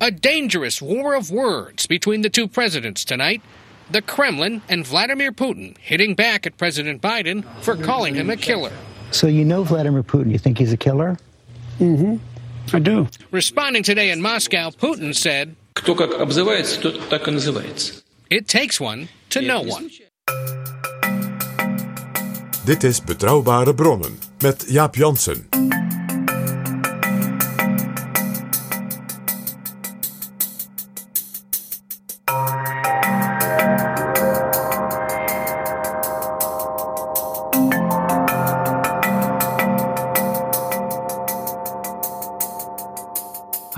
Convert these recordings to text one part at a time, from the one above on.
A dangerous war of words between the two presidents tonight. The Kremlin and Vladimir Putin hitting back at President Biden for calling him a killer. So you know Vladimir Putin. You think he's a killer? I do. Responding today in Moscow, Putin said, Кто как обзывается, тот так и называется. It takes one to know one. Dit is Betrouwbare Bronnen met Jaap Jansen.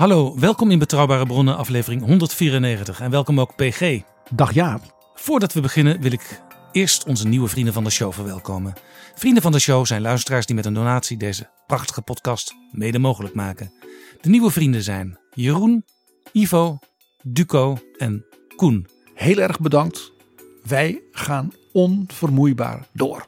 Hallo, welkom in Betrouwbare Bronnen, aflevering 194 en welkom ook PG. Dag Jaap. Voordat we beginnen wil ik eerst onze nieuwe vrienden van de show verwelkomen. Vrienden van de show zijn luisteraars die met een donatie deze prachtige podcast mede mogelijk maken. De nieuwe vrienden zijn Jeroen, Ivo, Duco en Koen. Heel erg bedankt. Wij gaan onvermoeibaar door.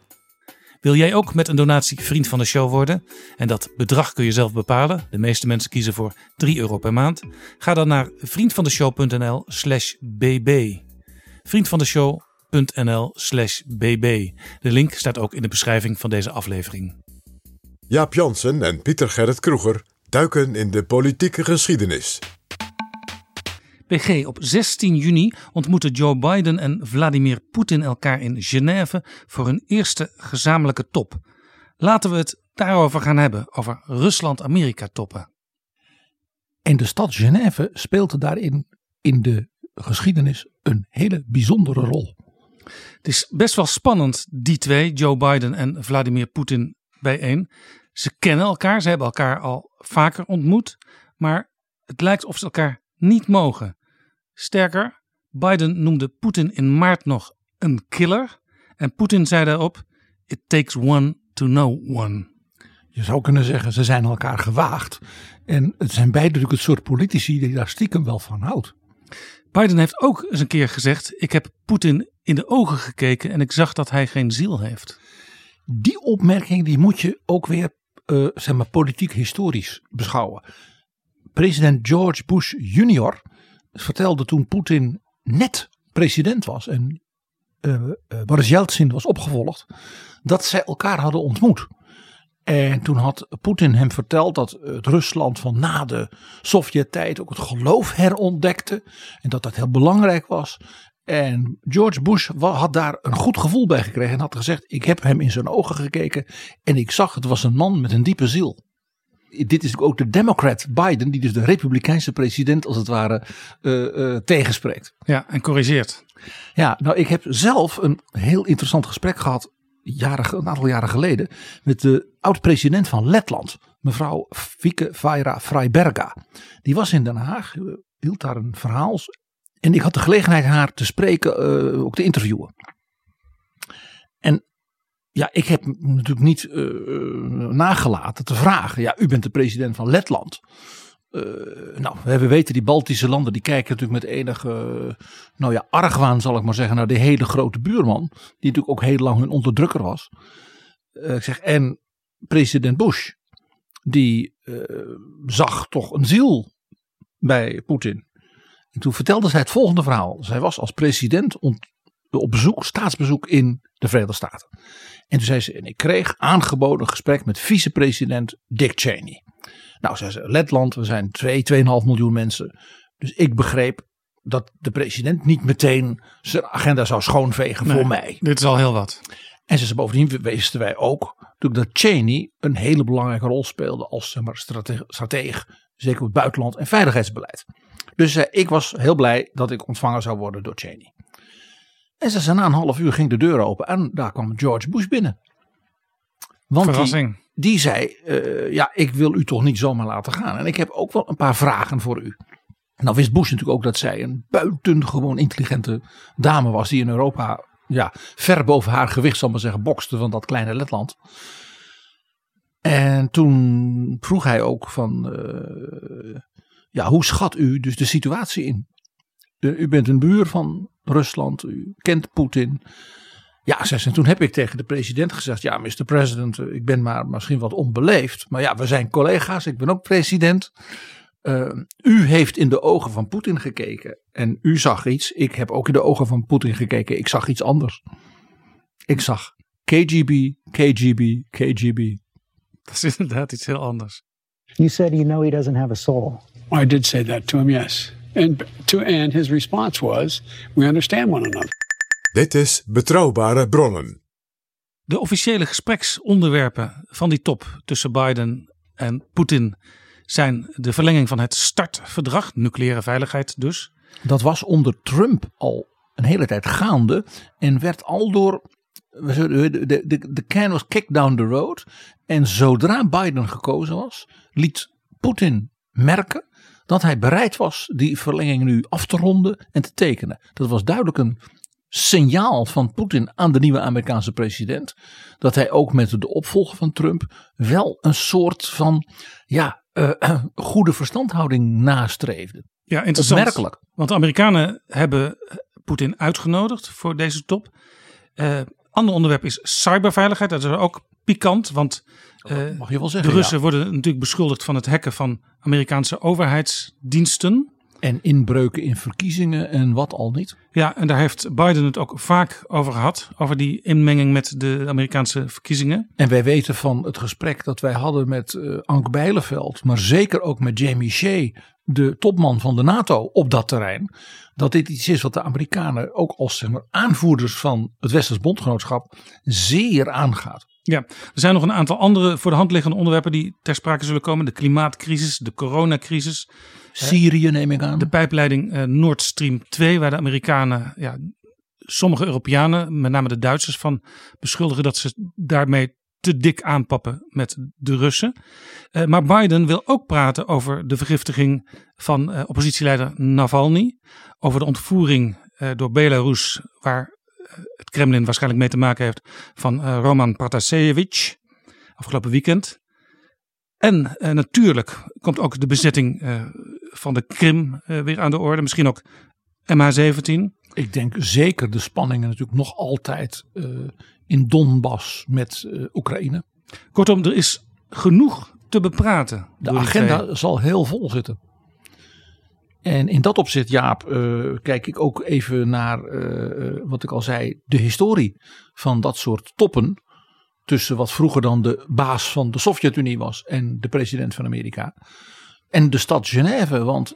Wil jij ook met een donatie vriend van de show worden? En dat bedrag kun je zelf bepalen. De meeste mensen kiezen voor 3 euro per maand. Ga dan naar vriendvandeshow.nl slash bb. Vriendvandeshow.nl slash bb. De link staat ook in de beschrijving van deze aflevering. Jaap Jansen en Pieter Gerrit Kroeger duiken in de politieke geschiedenis. PG, op 16 juni ontmoeten Joe Biden en Vladimir Poetin elkaar in Genève voor hun eerste gezamenlijke top. Laten we het daarover gaan hebben, over Rusland-Amerika-toppen. En de stad Genève speelde daarin in de geschiedenis een hele bijzondere rol. Het is best wel spannend, die twee, Joe Biden en Vladimir Poetin, bijeen. Ze kennen elkaar, ze hebben elkaar al vaker ontmoet, maar het lijkt of ze elkaar niet mogen. Sterker, Biden noemde Poetin in maart nog een killer. En Poetin zei daarop: It takes one to know one. Je zou kunnen zeggen, ze zijn elkaar gewaagd. En het zijn beide natuurlijk het soort politici die daar stiekem wel van houdt. Biden heeft ook eens een keer gezegd: Ik heb Poetin in de ogen gekeken en ik zag dat hij geen ziel heeft. Die opmerking die moet je ook weer uh, zeg maar, politiek historisch beschouwen. President George Bush junior vertelde toen Poetin net president was en uh, Boris Yeltsin was opgevolgd, dat zij elkaar hadden ontmoet. En toen had Poetin hem verteld dat het Rusland van na de Sovjet-tijd ook het geloof herontdekte. En dat dat heel belangrijk was. En George Bush had daar een goed gevoel bij gekregen en had gezegd: Ik heb hem in zijn ogen gekeken en ik zag het was een man met een diepe ziel. Dit is ook de Democrat Biden, die dus de Republikeinse president als het ware uh, uh, tegenspreekt. Ja, en corrigeert. Ja, nou, ik heb zelf een heel interessant gesprek gehad, jaren, een aantal jaren geleden, met de oud-president van Letland, mevrouw Fieke Vaira Freiberga. Die was in Den Haag, hield daar een verhaal. En ik had de gelegenheid haar te spreken, uh, ook te interviewen. En ja, ik heb natuurlijk niet uh, nagelaten te vragen. Ja, u bent de president van Letland. Uh, nou, we weten die Baltische landen die kijken natuurlijk met enige, nou ja, argwaan zal ik maar zeggen, naar de hele grote buurman. Die natuurlijk ook heel lang hun onderdrukker was. ik zeg, en president Bush, die zag toch een ziel bij Poetin. En toen vertelde zij het volgende verhaal. Zij was als president op bezoek, staatsbezoek in de Verenigde Staten. En toen zei ze, en ik kreeg aangeboden een gesprek met vicepresident Dick Cheney. Nou, zei ze, Letland, we zijn 2, 2,5 miljoen mensen. Dus ik begreep dat de president niet meteen zijn agenda zou schoonvegen voor mij. Dit is al heel wat. En ze zei, bovendien wisten wij ook dat Cheney een hele belangrijke rol speelde als zeg maar, strate strateeg, zeker op het buitenland en veiligheidsbeleid. Dus uh, ik was heel blij dat ik ontvangen zou worden door Cheney. En ze zei, na een half uur ging de deur open en daar kwam George Bush binnen. Want Verrassing. Die, die zei, uh, ja, ik wil u toch niet zomaar laten gaan. En ik heb ook wel een paar vragen voor u. Nou wist Bush natuurlijk ook dat zij een buitengewoon intelligente dame was. Die in Europa ja, ver boven haar gewicht, zal maar zeggen, bokste van dat kleine Letland. En toen vroeg hij ook van, uh, ja, hoe schat u dus de situatie in? U bent een buur van Rusland, u kent Poetin. Ja, zei ze, en toen heb ik tegen de president gezegd, ja, Mr. President, ik ben maar misschien wat onbeleefd. Maar ja, we zijn collega's, ik ben ook president. Uh, u heeft in de ogen van Poetin gekeken en u zag iets. Ik heb ook in de ogen van Poetin gekeken. Ik zag iets anders. Ik zag KGB, KGB, KGB. Dat is inderdaad iets heel anders. You said you know he doesn't have a soul. I did say that to him, yes. And, to, and his response was, we understand one another. Dit is Betrouwbare Bronnen. De officiële gespreksonderwerpen van die top tussen Biden en Poetin zijn de verlenging van het startverdrag, nucleaire veiligheid dus. Dat was onder Trump al een hele tijd gaande en werd al door de, de, de, de can was kicked down the road. En zodra Biden gekozen was, liet Poetin merken dat hij bereid was die verlenging nu af te ronden en te tekenen. Dat was duidelijk een signaal van Poetin aan de nieuwe Amerikaanse president. Dat hij ook met de opvolger van Trump wel een soort van ja, uh, goede verstandhouding nastreefde. Ja, interessant. Opmerkelijk. Want de Amerikanen hebben Poetin uitgenodigd voor deze top. Uh, ander onderwerp is cyberveiligheid. Dat is ook pikant, want uh, Mag je wel zeggen, de Russen ja. worden natuurlijk beschuldigd van het hacken van Amerikaanse overheidsdiensten. En inbreuken in verkiezingen en wat al niet. Ja, en daar heeft Biden het ook vaak over gehad. Over die inmenging met de Amerikaanse verkiezingen. En wij weten van het gesprek dat wij hadden met uh, Ank Bijleveld. Maar zeker ook met Jamie Shea, de topman van de NATO op dat terrein. Dat dit iets is wat de Amerikanen ook als zeg maar, aanvoerders van het Westers Bondgenootschap zeer aangaat. Ja, er zijn nog een aantal andere voor de hand liggende onderwerpen die ter sprake zullen komen. De klimaatcrisis, de coronacrisis. Syrië neem ik aan. De pijpleiding uh, Nord Stream 2, waar de Amerikanen, ja, sommige Europeanen, met name de Duitsers, van beschuldigen dat ze daarmee te dik aanpappen met de Russen. Uh, maar Biden wil ook praten over de vergiftiging van uh, oppositieleider Navalny. Over de ontvoering door Belarus, waar het Kremlin waarschijnlijk mee te maken heeft, van Roman Protasevich afgelopen weekend. En uh, natuurlijk komt ook de bezetting uh, van de Krim weer aan de orde. Misschien ook MH17. Ik denk zeker de spanningen natuurlijk nog altijd in Donbass met Oekraïne. Kortom, er is genoeg te bepraten. De agenda zal heel vol zitten. En in dat opzicht, Jaap, kijk ik ook even naar wat ik al zei, de historie van dat soort toppen tussen wat vroeger dan de baas van de Sovjet-Unie was en de president van Amerika. En de stad Genève, want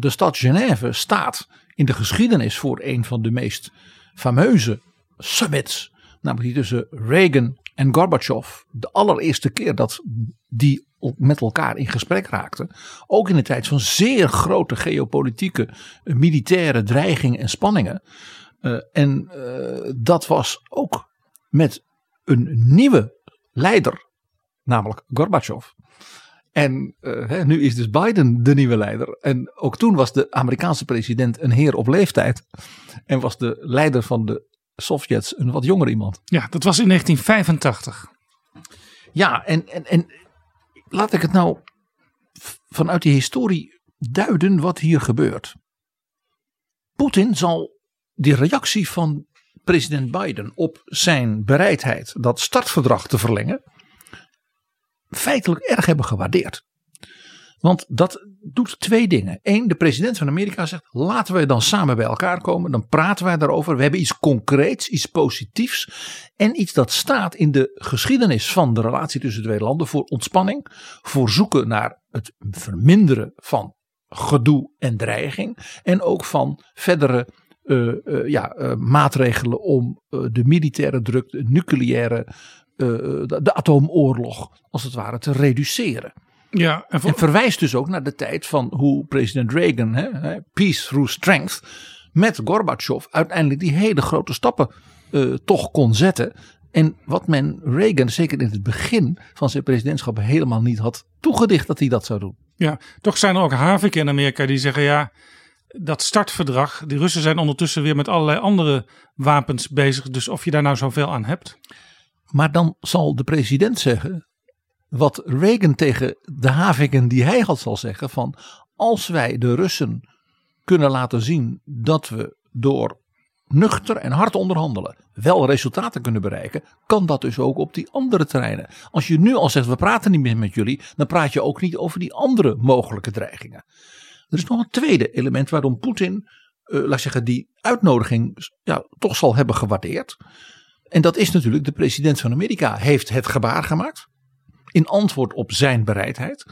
de stad Genève staat in de geschiedenis voor een van de meest fameuze summits. Namelijk die tussen Reagan en Gorbachev. De allereerste keer dat die met elkaar in gesprek raakten. Ook in de tijd van zeer grote geopolitieke, uh, militaire dreigingen en spanningen. Uh, en dat was ook met een nieuwe leider, namelijk Gorbachev. En nu is dus Biden de nieuwe leider. En ook toen was de Amerikaanse president een heer op leeftijd. En was de leider van de Sovjets een wat jonger iemand. Ja, dat was in 1985. Ja, en, en, en laat ik het nou vanuit die historie duiden wat hier gebeurt. Poetin zal die reactie van president Biden op zijn bereidheid dat startverdrag te verlengen feitelijk erg hebben gewaardeerd. Want dat doet twee dingen. Eén, de president van Amerika zegt: laten we dan samen bij elkaar komen. Dan praten wij daarover. We hebben iets concreets, iets positiefs. En iets dat staat in de geschiedenis van de relatie tussen de twee landen voor ontspanning. Voor zoeken naar het verminderen van gedoe en dreiging. En ook van verdere uh, uh, ja, uh, maatregelen om de militaire druk, de nucleaire, de, atoomoorlog als het ware te reduceren. Ja, en, voor... en, verwijst dus ook naar de tijd van hoe president Reagan, hè, peace through strength, met Gorbachev uiteindelijk die hele grote stappen toch kon zetten. En wat men Reagan, zeker in het begin van zijn presidentschap, helemaal niet had toegedicht dat hij dat zou doen. Ja, toch zijn er ook haviken in Amerika die zeggen ja, dat startverdrag, die Russen zijn ondertussen weer met allerlei andere wapens bezig. Dus of je daar nou zoveel aan hebt. Maar dan zal de president zeggen, wat Reagan tegen de haviken die hij had zal zeggen van als wij de Russen kunnen laten zien dat we door nuchter en hard onderhandelen wel resultaten kunnen bereiken, kan dat dus ook op die andere terreinen. Als je nu al zegt we praten niet meer met jullie, dan praat je ook niet over die andere mogelijke dreigingen. Er is nog een tweede element waarom Poetin, uh, laat zeggen, die uitnodiging ja, toch zal hebben gewaardeerd. En dat is natuurlijk de president van Amerika heeft het gebaar gemaakt. In antwoord op zijn bereidheid.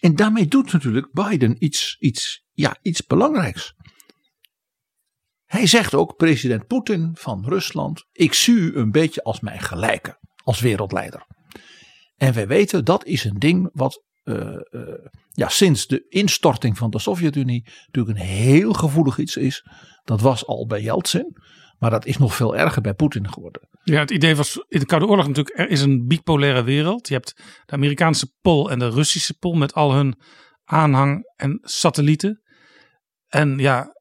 En daarmee doet natuurlijk Biden iets, iets, ja, iets belangrijks. Hij zegt ook, president Poetin van Rusland, ik zie u een beetje als mijn gelijke, als wereldleider. En wij weten dat is een ding wat uh, uh, ja, sinds de instorting van de Sovjet-Unie natuurlijk een heel gevoelig iets is. Dat was al bij Yeltsin, maar dat is nog veel erger bij Poetin geworden. Ja, het idee was in de Koude Oorlog natuurlijk, er is een bipolaire wereld. Je hebt de Amerikaanse pol en de Russische pol met al hun aanhang en satellieten. En ja,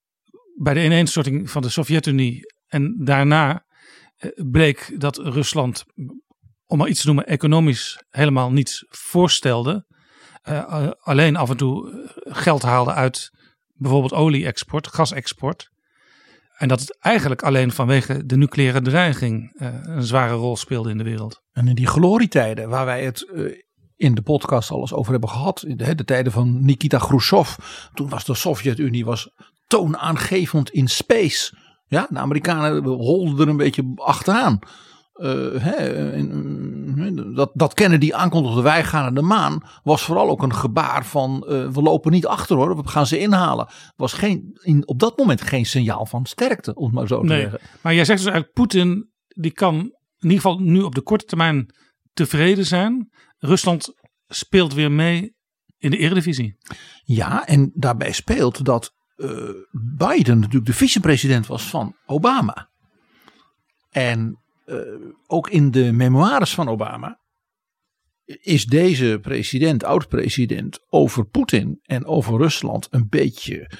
bij de ineenstorting van de Sovjet-Unie en daarna bleek dat Rusland, om maar iets te noemen, economisch helemaal niets voorstelde. Uh, alleen af en toe geld haalde uit bijvoorbeeld olie-export, gasexport. En dat het eigenlijk alleen vanwege de nucleaire dreiging uh, een zware rol speelde in de wereld. En in die glorietijden waar wij het uh, in de podcast al eens over hebben gehad. De, de tijden van Nikita Khrushchev. Toen was de Sovjet-Unie was toonaangevend in space. Ja, de Amerikanen holden er een beetje achteraan. Hè, in, dat, dat Kennedy aankondigde wij gaan naar de maan was vooral ook een gebaar van uh, we lopen niet achter hoor, we gaan ze inhalen. Was geen, in, op dat moment geen signaal van sterkte, om het maar zo te nee, zeggen. Maar jij zegt dus eigenlijk Poetin die kan in ieder geval nu op de korte termijn tevreden zijn. Rusland speelt weer mee in de Eredivisie. Ja, en daarbij speelt dat uh, Biden natuurlijk de vicepresident was van Obama. En ook in de memoires van Obama is deze president, oud-president, over Poetin en over Rusland een beetje,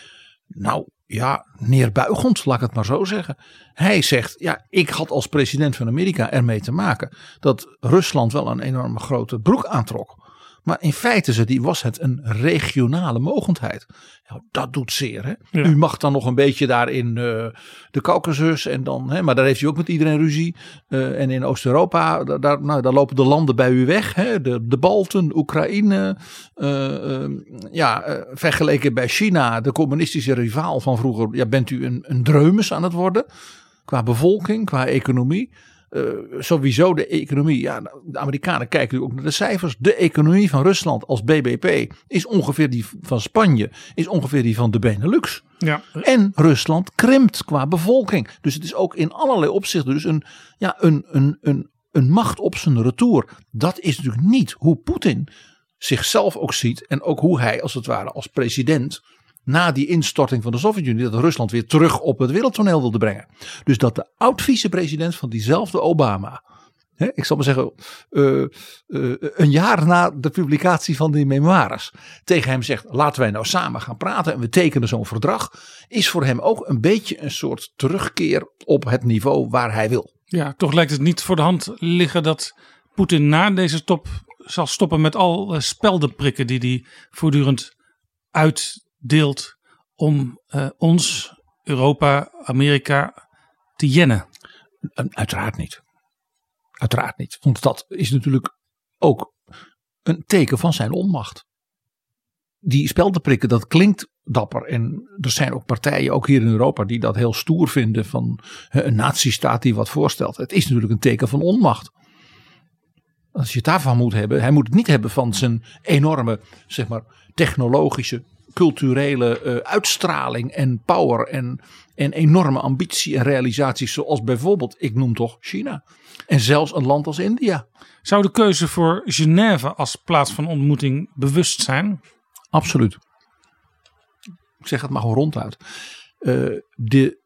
nou ja, neerbuigend, laat ik het maar zo zeggen. Hij zegt, ja, ik had als president van Amerika ermee te maken dat Rusland wel een enorme grote broek aantrok. Maar in feite die, was het een regionale mogendheid. Ja, dat doet zeer. Hè? Ja. U mag dan nog een beetje daar in uh, de Caucasus. En dan, hè, maar daar heeft u ook met iedereen ruzie. Uh, en in Oost-Europa, daar, nou, daar lopen de landen bij u weg. Hè? De, de Balten, Oekraïne. Uh, ja, vergeleken bij China, de communistische rivaal van vroeger. Ja, bent u een, een dreumes aan het worden. Qua bevolking, qua economie. Uh, sowieso de economie. Ja, de Amerikanen kijken nu ook naar de cijfers. De economie van Rusland als BBP is ongeveer die van Spanje, is ongeveer die van de Benelux. Ja. En Rusland krimpt qua bevolking. Dus het is ook in allerlei opzichten dus een, ja, een, een, een, een macht op zijn retour. Dat is natuurlijk niet hoe Poetin zichzelf ook ziet. En ook hoe hij als het ware als president na die instorting van de Sovjet-Unie, dat Rusland weer terug op het wereldtoneel wilde brengen. Dus dat de oud-vicepresident van diezelfde Obama, hè, ik zal maar zeggen, uh, uh, een jaar na de publicatie van die memoires, tegen hem zegt: laten wij nou samen gaan praten en we tekenen zo'n verdrag, is voor hem ook een beetje een soort terugkeer op het niveau waar hij wil. Ja, toch lijkt het niet voor de hand liggen dat Poetin na deze top zal stoppen met al speldenprikken die hij voortdurend uit deelt om uh, ons, Europa, Amerika te jennen? Uiteraard niet. Uiteraard niet. Want dat is natuurlijk ook een teken van zijn onmacht. die spel te prikken, dat klinkt dapper. En er zijn ook partijen, ook hier in Europa, die dat heel stoer vinden van een nazistaat die wat voorstelt. Het is natuurlijk een teken van onmacht. Als je het daarvan moet hebben, hij moet het niet hebben van zijn enorme, zeg maar, technologische, culturele uh, uitstraling en power en, en enorme ambitie en realisaties, zoals bijvoorbeeld, ik noem toch China. En zelfs een land als India. Zou de keuze voor Genève als plaats van ontmoeting bewust zijn? Absoluut. Ik zeg het maar gewoon ronduit. Uh, de,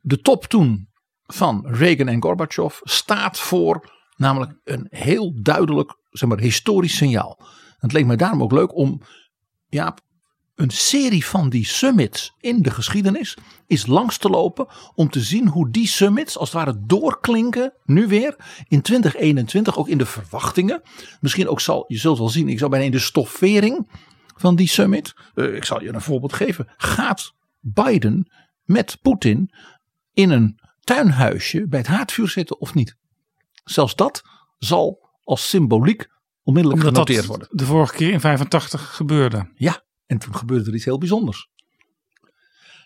de top toen van Reagan en Gorbachev staat voor namelijk een heel duidelijk zeg maar, historisch signaal. Het leek mij daarom ook leuk om ja, een serie van die summits in de geschiedenis is langs te lopen om te zien hoe die summits als het ware doorklinken nu weer in 2021 ook in de verwachtingen. Misschien ook zal, je zult wel zien, ik zou bijna in de stoffering van die summit. Uh, ik zal je een voorbeeld geven. Gaat Biden met Poetin in een tuinhuisje bij het haardvuur zitten of niet? Zelfs dat zal als symboliek onmiddellijk Omdat genoteerd worden. De vorige keer in 85 gebeurde. Ja, en toen gebeurde er iets heel bijzonders.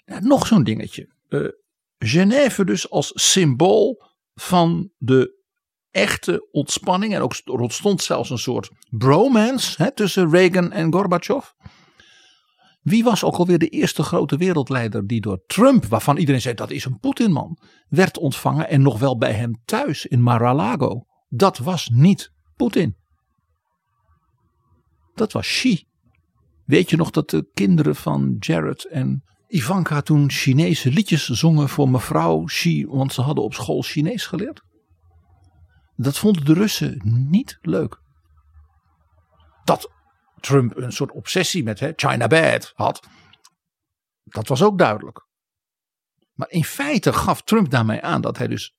Nou, nog zo'n dingetje. Uh, Genève dus als symbool van de echte ontspanning. En ook er ontstond zelfs een soort bromance hè, tussen Reagan en Gorbachev. Wie was ook alweer de eerste grote wereldleider die door Trump, waarvan iedereen zei dat is een Poetinman, werd ontvangen en nog wel bij hem thuis in Mar-a-Lago? Dat was niet Poetin. Dat was Xi. Weet je nog dat de kinderen van Jared en Ivanka toen Chinese liedjes zongen voor mevrouw Xi, want ze hadden op school Chinees geleerd? Dat vonden de Russen niet leuk. Dat Trump een soort obsessie met hè, China bad had, dat was ook duidelijk. Maar in feite gaf Trump daarmee aan dat hij dus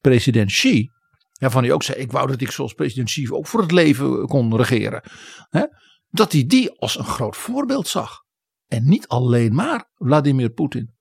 president Xi, waarvan hij ook zei: Ik wou dat ik zoals president Xi ook voor het leven kon regeren. Hè, dat hij die als een groot voorbeeld zag. En niet alleen maar Vladimir Poetin.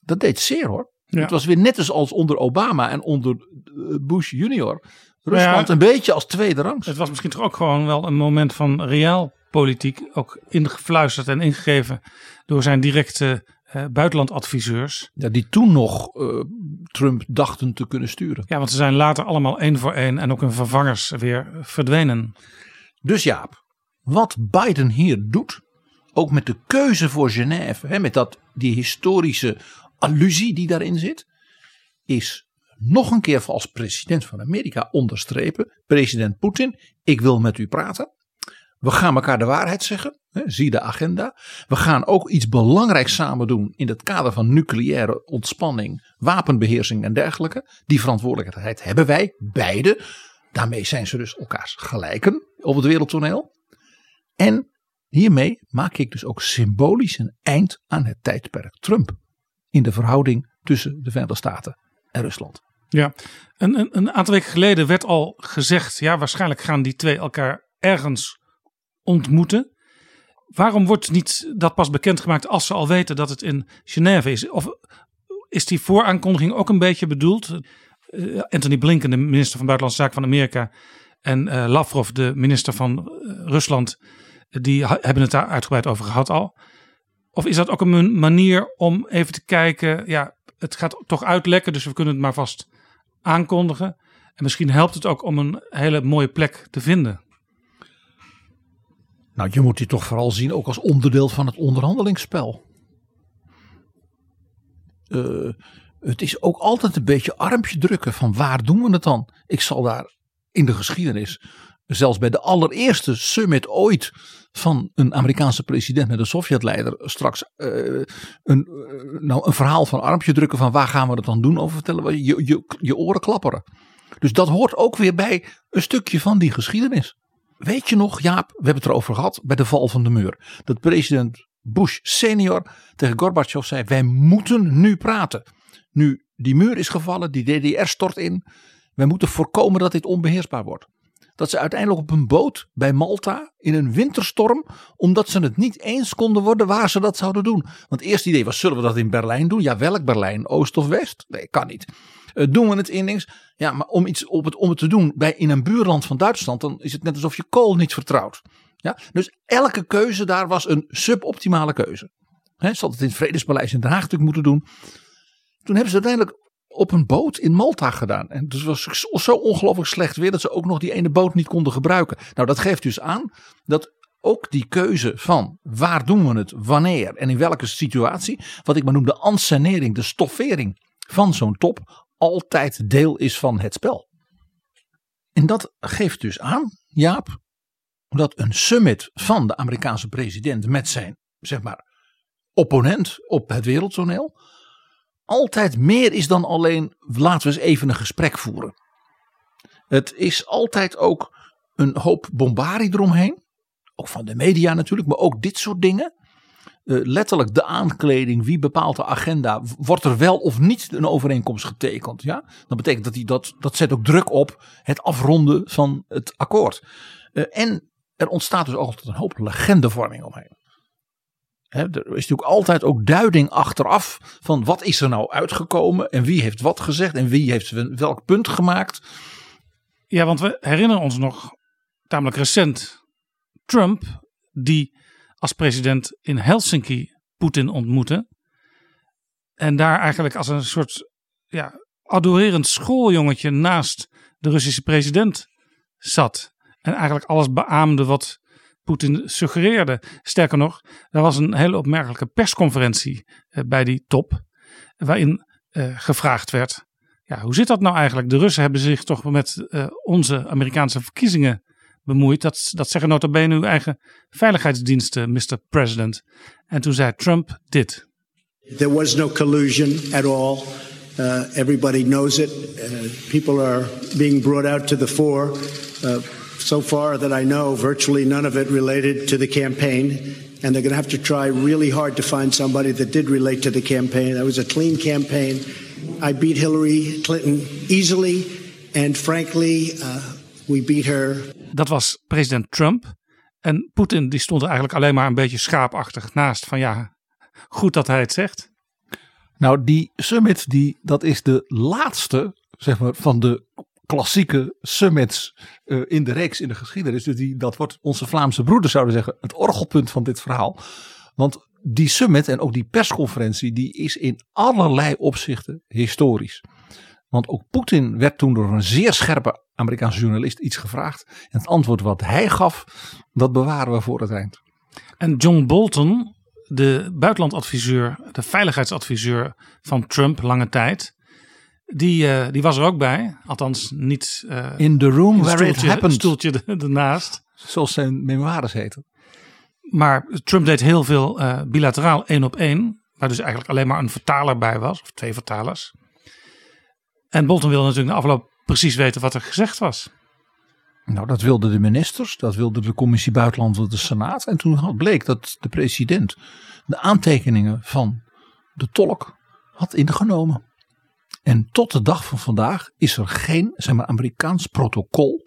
Dat deed zeer hoor. Het was weer net als, onder Obama en onder eh, Bush junior. Rusland ja, een beetje als tweede rangs. Het was misschien toch ook gewoon wel een moment van reaal politiek. Ook ingefluisterd en ingegeven door zijn directe uh, buitenlandadviseurs. Ja, die toen nog uh, Trump dachten te kunnen sturen. Ja, want ze zijn later allemaal één voor één en ook hun vervangers weer verdwenen. Dus Jaap, wat Biden hier doet, ook met de keuze voor Genève, hè, met dat, die historische allusie die daarin zit, is nog een keer als president van Amerika onderstrepen. President Poetin, ik wil met u praten. We gaan elkaar de waarheid zeggen. Hè, zie de agenda. We gaan ook iets belangrijks samen doen in het kader van nucleaire ontspanning, wapenbeheersing en dergelijke. Die verantwoordelijkheid hebben wij, beide. Daarmee zijn ze dus elkaars gelijken op het wereldtoneel. En hiermee maak ik dus ook symbolisch een eind aan het tijdperk Trump. In de verhouding tussen de Verenigde Staten en Rusland. Ja, een, een, aantal weken geleden werd al gezegd, ja, waarschijnlijk gaan die twee elkaar ergens ontmoeten. Waarom wordt niet dat pas bekendgemaakt als ze al weten dat het in Genève is? Of is die vooraankondiging ook een beetje bedoeld? Uh, Anthony Blinken, de minister van Buitenlandse Zaken van Amerika, en uh, Lavrov, de minister van uh, Rusland, die hebben het daar uitgebreid over gehad al. Of is dat ook een manier om even te kijken, ja, het gaat toch uitlekken, dus we kunnen het maar vast aankondigen. En misschien helpt het ook om een hele mooie plek te vinden. Nou, je moet die toch vooral zien ook als onderdeel van het onderhandelingsspel. Uh, het is ook altijd een beetje armpje drukken van waar doen we het dan? Ik zal daar in de geschiedenis, zelfs bij de allereerste summit ooit van een Amerikaanse president met een Sovjetleider straks uh, een, uh, nou, een verhaal van armpje drukken van waar gaan we het dan doen over vertellen. Je, je, je oren klapperen. Dus dat hoort ook weer bij een stukje van die geschiedenis. Weet je nog, Jaap, we hebben het erover gehad bij de val van de muur. Dat president Bush senior tegen Gorbachev zei: Wij moeten nu praten. Nu die muur is gevallen, die DDR stort in. Wij moeten voorkomen dat dit onbeheersbaar wordt dat ze uiteindelijk op een boot bij Malta in een winterstorm, omdat ze het niet eens konden worden waar ze dat zouden doen. Want het eerste idee was, zullen we dat in Berlijn doen? Ja, welk Berlijn? Oost of West? Nee, kan niet. Uh, doen we het in links? Ja, maar om iets op het, om het te doen bij, in een buurland van Duitsland, dan is het net alsof je kool niet vertrouwt. Ja, dus elke keuze daar was een suboptimale keuze. He, ze hadden het in het Vredespaleis in Den Haag natuurlijk moeten doen. Toen hebben ze uiteindelijk op een boot in Malta gedaan. En het was zo ongelooflijk slecht weer dat ze ook nog die ene boot niet konden gebruiken. Nou, dat geeft dus aan dat ook die keuze van waar doen we het, wanneer en in welke situatie, wat ik maar noem de ansenering, de stoffering van zo'n top, altijd deel is van het spel. En dat geeft dus aan, Jaap, dat een summit van de Amerikaanse president met zijn, zeg maar, opponent op het wereldtoneel altijd meer is dan alleen laten we eens even een gesprek voeren. Het is altijd ook een hoop bombarie eromheen. Ook van de media natuurlijk, maar ook dit soort dingen. Uh, letterlijk de aankleding, wie bepaalt de agenda, wordt er wel of niet een overeenkomst getekend. Ja? Dat betekent dat, die, dat dat zet ook druk op het afronden van het akkoord. Uh, en er ontstaat dus altijd een hoop legendevorming omheen er is natuurlijk altijd ook duiding achteraf van wat is er nou uitgekomen en wie heeft wat gezegd en wie heeft welk punt gemaakt. Ja, want we herinneren ons nog tamelijk recent Trump die als president in Helsinki Poetin ontmoette. En daar eigenlijk als een soort ja, adorerend schooljongetje naast de Russische president zat. En eigenlijk alles beaamde wat Poetin suggereerde. Sterker nog, er was een hele opmerkelijke persconferentie eh, bij die top. Waarin uh, gevraagd werd: ja, hoe zit dat nou eigenlijk? De Russen hebben zich toch met uh, onze Amerikaanse verkiezingen bemoeid. Dat, dat zeggen nota bene uw eigen veiligheidsdiensten, Mr. President. En toen zei Trump dit. There was no collusion at all. Uh, everybody knows it. People are being brought out to the fore. So far that I know, virtually none of it related to the campaign. And they're going to have to try really hard to find somebody that did relate to the campaign. That was a clean campaign. I beat Hillary Clinton easily. And frankly, uh, we beat her. Dat was president Trump. En Poetin die stond er eigenlijk alleen maar een beetje schaapachtig naast. Van ja, goed dat hij het zegt. Nou, die summit, die, dat is de laatste zeg maar, van de klassieke summits uh, in de reeks in de geschiedenis. Dus die, dat wordt onze Vlaamse broeders zouden zeggen het orgelpunt van dit verhaal. Want die summit en ook die persconferentie die is in allerlei opzichten historisch. Want ook Poetin werd toen door een zeer scherpe Amerikaanse journalist iets gevraagd. En het antwoord wat hij gaf, dat bewaren we voor het eind. En John Bolton, de buitenlandadviseur, de veiligheidsadviseur van Trump lange tijd die, uh, die was er ook bij. Althans, niet uh, in the room in where stoeltje, it happened. stoeltje ernaast. Zoals zijn memoires heten. Maar Trump deed heel veel uh, bilateraal één op één. Waar dus eigenlijk alleen maar een vertaler bij was. Of twee vertalers. En Bolton wilde natuurlijk na afloop precies weten wat er gezegd was. Nou, dat wilden de ministers. Dat wilde de commissie Buitenlandse de Senaat. En toen bleek dat de president de aantekeningen van de tolk had ingenomen. En tot de dag van vandaag is er geen zeg maar, Amerikaans protocol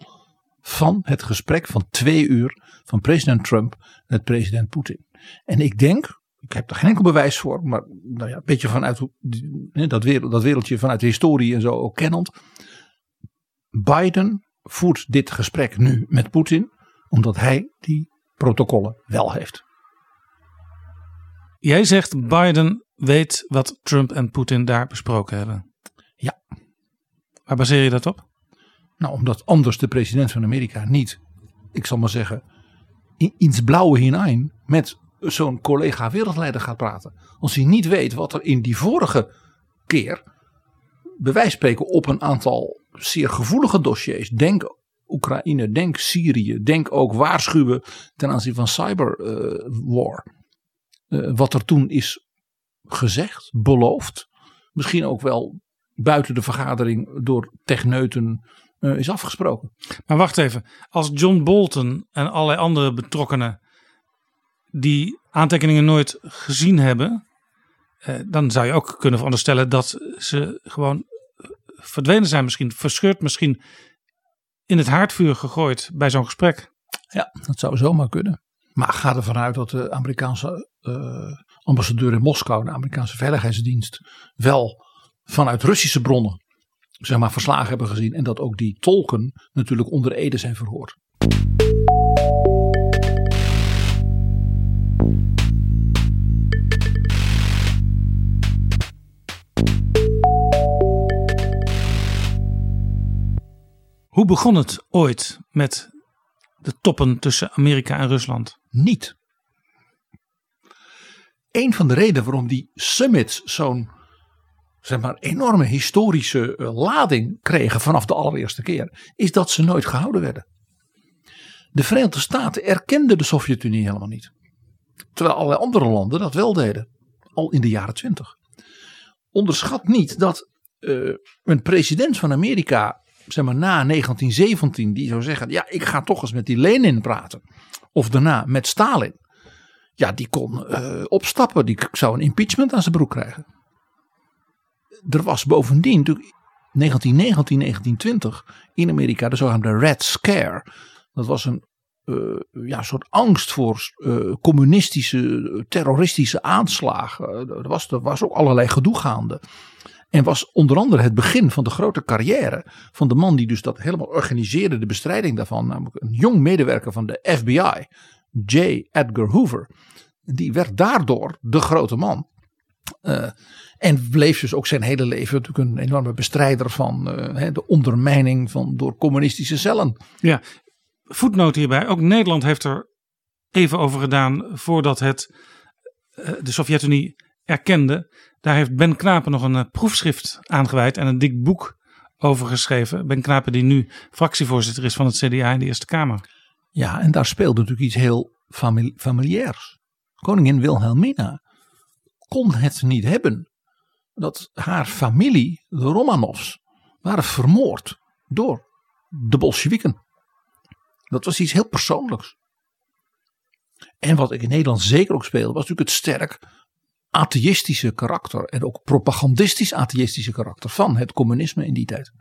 van het gesprek van twee uur van president Trump met president Poetin. En ik denk, ik heb er geen enkel bewijs voor, maar nou ja, een beetje vanuit dat, wereld, dat wereldje vanuit de historie en zo ook kennend. Biden voert dit gesprek nu met Poetin, omdat hij die protocollen wel heeft. Jij zegt Biden weet wat Trump en Poetin daar besproken hebben. Ja. Waar baseer je dat op? Nou, omdat anders de president van Amerika niet, ik zal maar zeggen, in, ins blauwe hinein met zo'n collega wereldleider gaat praten. Als hij niet weet wat er in die vorige keer, bewijs spreken op een aantal zeer gevoelige dossiers. Denk Oekraïne, denk Syrië, denk ook waarschuwen ten aanzien van cyberwar. Uh, uh, wat er toen is gezegd, beloofd. Misschien ook wel buiten de vergadering door techneuten uh, is afgesproken. Maar wacht even, als John Bolton en allerlei andere betrokkenen die aantekeningen nooit gezien hebben, eh, dan zou je ook kunnen veronderstellen dat ze gewoon verdwenen zijn, misschien verscheurd, misschien in het haardvuur gegooid bij zo'n gesprek. Ja, dat zou zomaar kunnen. Maar ga ervan uit dat de Amerikaanse uh, ambassadeur in Moskou, de Amerikaanse Veiligheidsdienst, wel vanuit Russische bronnen zeg maar, verslagen hebben gezien. En dat ook die tolken natuurlijk onder Ede zijn verhoord. Hoe begon het ooit met de toppen tussen Amerika en Rusland? Niet. Een van de redenen waarom die summits zo'n zeg maar, enorme historische eh, lading kregen vanaf de allereerste keer, is dat ze nooit gehouden werden. De Verenigde Staten erkenden de Sovjet-Unie helemaal niet. Terwijl allerlei andere landen dat wel deden, al in de jaren twintig. Onderschat niet dat uh, een president van Amerika, zeg maar na 1917, die zou zeggen: Ja, ik ga toch eens met die Lenin praten. Of daarna met Stalin. Ja, die kon uh, opstappen, die zou een impeachment aan zijn broek krijgen. Er was bovendien natuurlijk 1919, 1920 in Amerika de zogenaamde Red Scare. Dat was een uh, ja, soort angst voor uh, communistische, terroristische aanslagen. er, was, er was ook allerlei gedoe gaande. En was onder andere het begin van de grote carrière van de man die dus dat helemaal organiseerde, de bestrijding daarvan. Namelijk een jong medewerker van de FBI, J. Edgar Hoover. Die werd daardoor de grote man. En bleef dus ook zijn hele leven natuurlijk een enorme bestrijder van uh, de ondermijning van door communistische cellen. Ja, voetnoot hierbij. Ook Nederland heeft er even over gedaan voordat het uh, de Sovjet-Unie erkende. Daar heeft Ben Knapen nog een proefschrift aangeweid en een dik boek over geschreven. Ben Knapen die nu fractievoorzitter is van het CDA in de Eerste Kamer. Ja, en daar speelde natuurlijk iets heel familiairs. Koningin Wilhelmina kon het niet hebben dat haar familie, de Romanovs, waren vermoord door de Bolsjewieken. Dat was iets heel persoonlijks. En wat ik in Nederland zeker ook speelde, was natuurlijk het sterk atheïstische karakter en ook propagandistisch atheïstische karakter van het communisme in die tijd.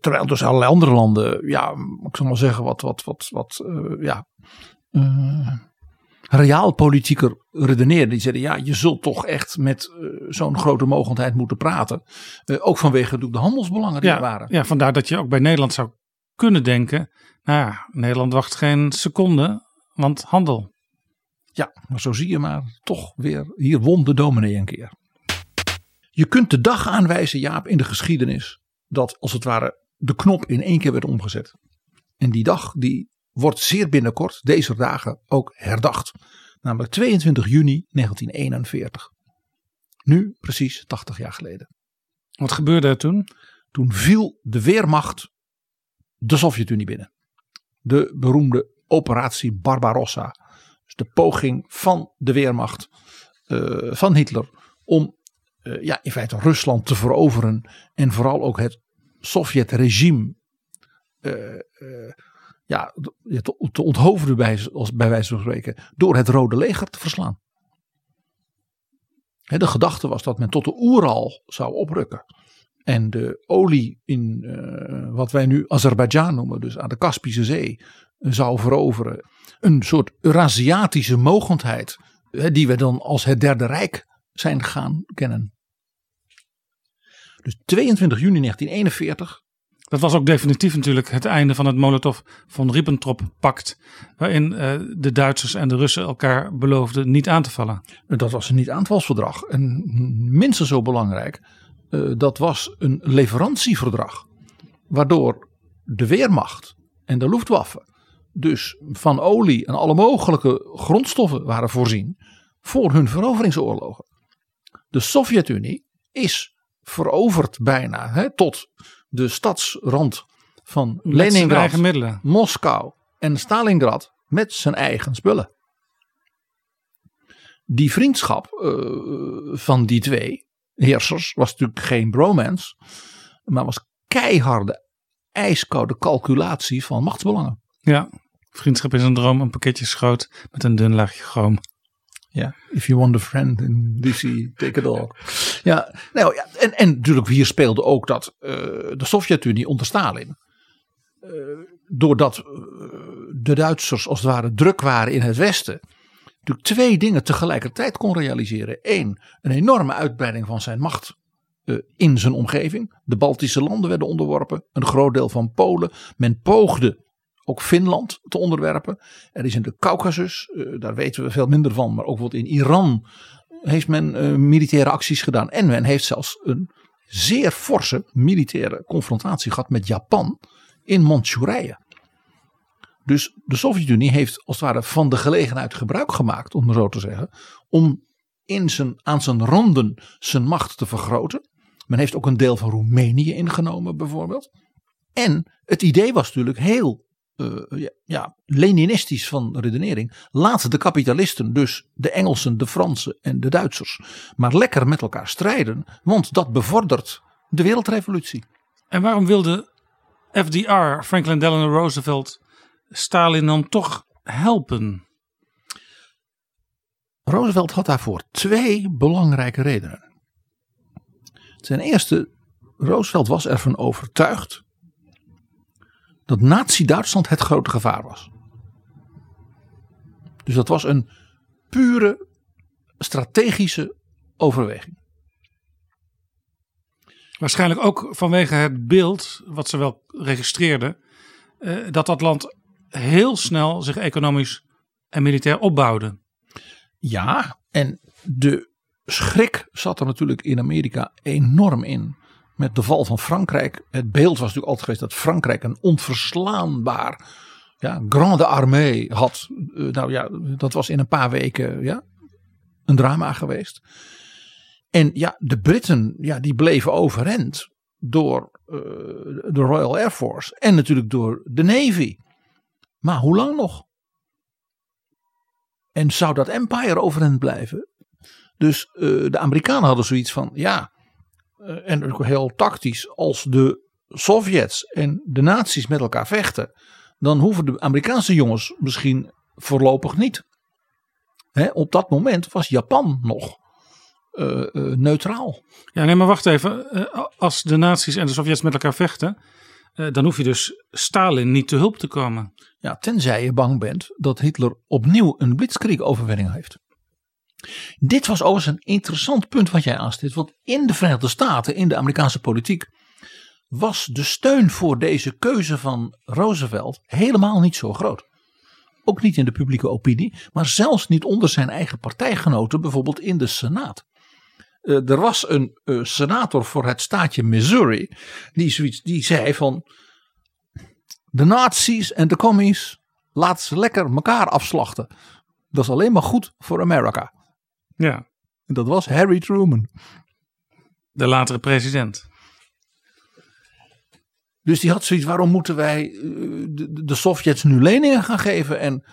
Terwijl dus allerlei andere landen, ja, ik zal maar zeggen, wat, wat, wat, wat, uh, ja, uh, realpolitieker redeneerden. Die zeiden, ja, je zult toch echt met uh, zo'n grote mogendheid moeten praten. Uh, ook vanwege de handelsbelangen die ja, er waren. Ja, vandaar dat je ook bij Nederland zou kunnen denken, nou ja, Nederland wacht geen seconde, want handel. Ja, maar zo zie je maar toch weer, hier won de dominee een keer. Je kunt de dag aanwijzen, Jaap, in de geschiedenis, dat als het ware de knop in één keer werd omgezet. En die dag die wordt zeer binnenkort, deze dagen, ook herdacht. Namelijk 22 juni 1941. Nu precies 80 jaar geleden. Wat gebeurde er toen? Toen viel de Weermacht de Sovjet-Unie binnen. De beroemde operatie Barbarossa. Dus de poging van de Weermacht uh, van Hitler om uh, ja, in feite Rusland te veroveren. En vooral ook het Sovjet-regime uh, ja, te, onthoofden bij, bij wijze van spreken. Door het Rode Leger te verslaan. De gedachte was dat men tot de Oeral zou oprukken. En de olie in uh, wat wij nu Azerbeidzjan noemen, dus aan de Kaspische Zee, zou veroveren. Een soort Eurasiatische mogendheid, die we dan als het Derde Rijk zijn gaan kennen. Dus 22 juni 1941. Dat was ook definitief natuurlijk het einde van het Molotov-von Ribbentrop-pact. Waarin uh, de Duitsers en de Russen elkaar beloofden niet aan te vallen. Dat was een niet-aanvalsverdrag. En minstens zo belangrijk, uh, dat was een leverantieverdrag. Waardoor de Weermacht en de Luftwaffe dus van olie en alle mogelijke grondstoffen waren voorzien voor hun veroveringsoorlogen. De Sovjet-Unie is veroverd bijna hè, tot de stadsrand van Leningrad, Moskou en Stalingrad met zijn eigen spullen. Die vriendschap uh, van die twee heersers was natuurlijk geen bromance, maar was keiharde, ijskoude calculatie van machtsbelangen. Ja, vriendschap is een droom, een pakketje schoot met een dun laagje chroom. Ja, if you want a friend in DC, take it all. Ja, nou ja, en, en natuurlijk hier speelde ook dat uh, de Sovjet-Unie onder Stalin, uh, doordat uh, de Duitsers als het ware druk waren in het Westen, natuurlijk twee dingen tegelijkertijd kon realiseren. Eén, een enorme uitbreiding van zijn macht in zijn omgeving. De Baltische landen werden onderworpen, een groot deel van Polen. Men poogde ook Finland te onderwerpen. Er is in de Caucasus, uh, daar weten we veel minder van, maar ook bijvoorbeeld in Iran heeft men uh, militaire acties gedaan. En men heeft zelfs een zeer forse militaire confrontatie gehad met Japan in Manchurije. Dus de Sovjet-Unie heeft als het ware van de gelegenheid gebruik gemaakt, om zo te zeggen, om in zijn, aan zijn randen zijn macht te vergroten. Men heeft ook een deel van Roemenië ingenomen bijvoorbeeld. En het idee was natuurlijk heel uh, ja, ja, Leninistisch van redenering. Laat de kapitalisten, dus de Engelsen, de Fransen en de Duitsers, maar lekker met elkaar strijden, want dat bevordert de wereldrevolutie. En waarom wilde FDR, Franklin Delano Roosevelt, Stalin dan toch helpen? Roosevelt had daarvoor twee belangrijke redenen. Ten eerste, Roosevelt was ervan overtuigd dat Nazi-Duitsland het grote gevaar was. Dus dat was een pure strategische overweging. Waarschijnlijk ook vanwege het beeld wat ze wel registreerden, eh, dat dat land heel snel zich economisch en militair opbouwde. Ja, en de schrik zat er natuurlijk in Amerika enorm in met de val van Frankrijk. Het beeld was natuurlijk altijd geweest dat Frankrijk een onverslaanbaar ja, grande armée had. Eh, nou ja, dat was in een paar weken ja, een drama geweest. En ja, de Britten ja, die bleven overeind door uh, de Royal Air Force en natuurlijk door de Navy. Maar hoe lang nog? En zou dat empire overeind blijven? Dus uh, de Amerikanen hadden zoiets van, ja, en ook heel tactisch, als de Sovjets en de nazi's met elkaar vechten, dan hoeven de Amerikaanse jongens misschien voorlopig niet. Hè, op dat moment was Japan nog uh, uh, neutraal. Ja, nee, maar wacht even. als de nazi's en de Sovjets met elkaar vechten, dan hoef je dus Stalin niet te hulp te komen. Ja, tenzij je bang bent dat Hitler opnieuw een blitzkrieg-overwinning heeft. Dit was overigens een interessant punt wat jij aanstipt. Want in de Verenigde Staten, in de Amerikaanse politiek, was de steun voor deze keuze van Roosevelt helemaal niet zo groot. Ook niet in de publieke opinie, maar zelfs niet onder zijn eigen partijgenoten, bijvoorbeeld in de Senaat. Uh, er was een uh, senator voor het staatje Missouri, die, zoiets, die zei van de nazi's en de commies, laat ze lekker elkaar afslachten. Dat is alleen maar goed voor Amerika. Ja. En dat was Harry Truman. De latere president. Dus die had zoiets, waarom moeten wij de, de Sovjets nu leningen gaan geven? En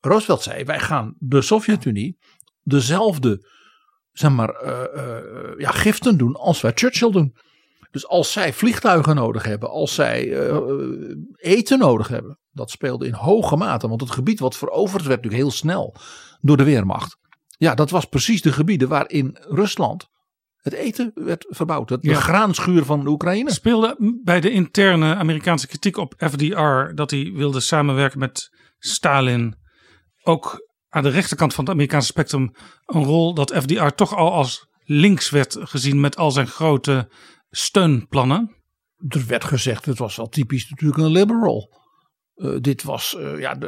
Roosevelt zei, wij gaan de Sovjet-Unie dezelfde zeg maar, uh, uh, ja, giften doen als wij Churchill doen. Dus als zij vliegtuigen nodig hebben, als zij uh, eten nodig hebben, dat speelde in hoge mate. Want het gebied wat veroverd werd natuurlijk heel snel door de Weermacht. Ja, dat was precies de gebieden waarin Rusland het eten werd verbouwd. De ja. graanschuur van de Oekraïne. Speelde bij de interne Amerikaanse kritiek op FDR dat hij wilde samenwerken met Stalin ook aan de rechterkant van het Amerikaanse spectrum een rol dat FDR toch al als links werd gezien met al zijn grote steunplannen? Er werd gezegd, het was wel typisch natuurlijk een liberal. Uh, dit was, uh, ja,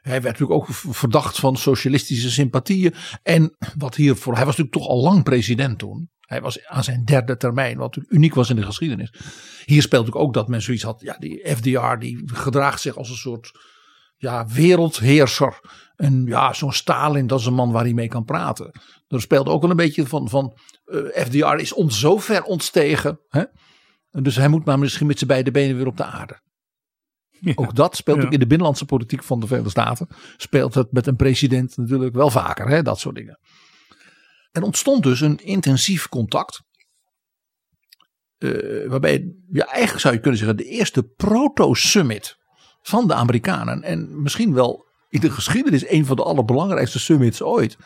hij werd natuurlijk ook verdacht van socialistische sympathieën. En wat hiervoor, hij was natuurlijk toch al lang president toen. Hij was aan zijn derde termijn, wat uniek was in de geschiedenis. Hier speelt natuurlijk ook dat men zoiets had, ja, die FDR die gedraagt zich als een soort ja, wereldheerser. En ja, zo'n Stalin, dat is een man waar hij mee kan praten. Er speelde ook wel een beetje van, van uh, FDR is ons zo ver ontstegen. Hè? Dus hij moet maar misschien met zijn beide benen weer op de aarde. Ja, ook dat speelt ook in de binnenlandse politiek van de Verenigde Staten. Speelt het met een president natuurlijk wel vaker, hè, dat soort dingen. Er ontstond dus een intensief contact. Uh, waarbij, ja, eigenlijk zou je kunnen zeggen, de eerste proto-summit van de Amerikanen. En misschien wel in de geschiedenis een van de allerbelangrijkste summits ooit.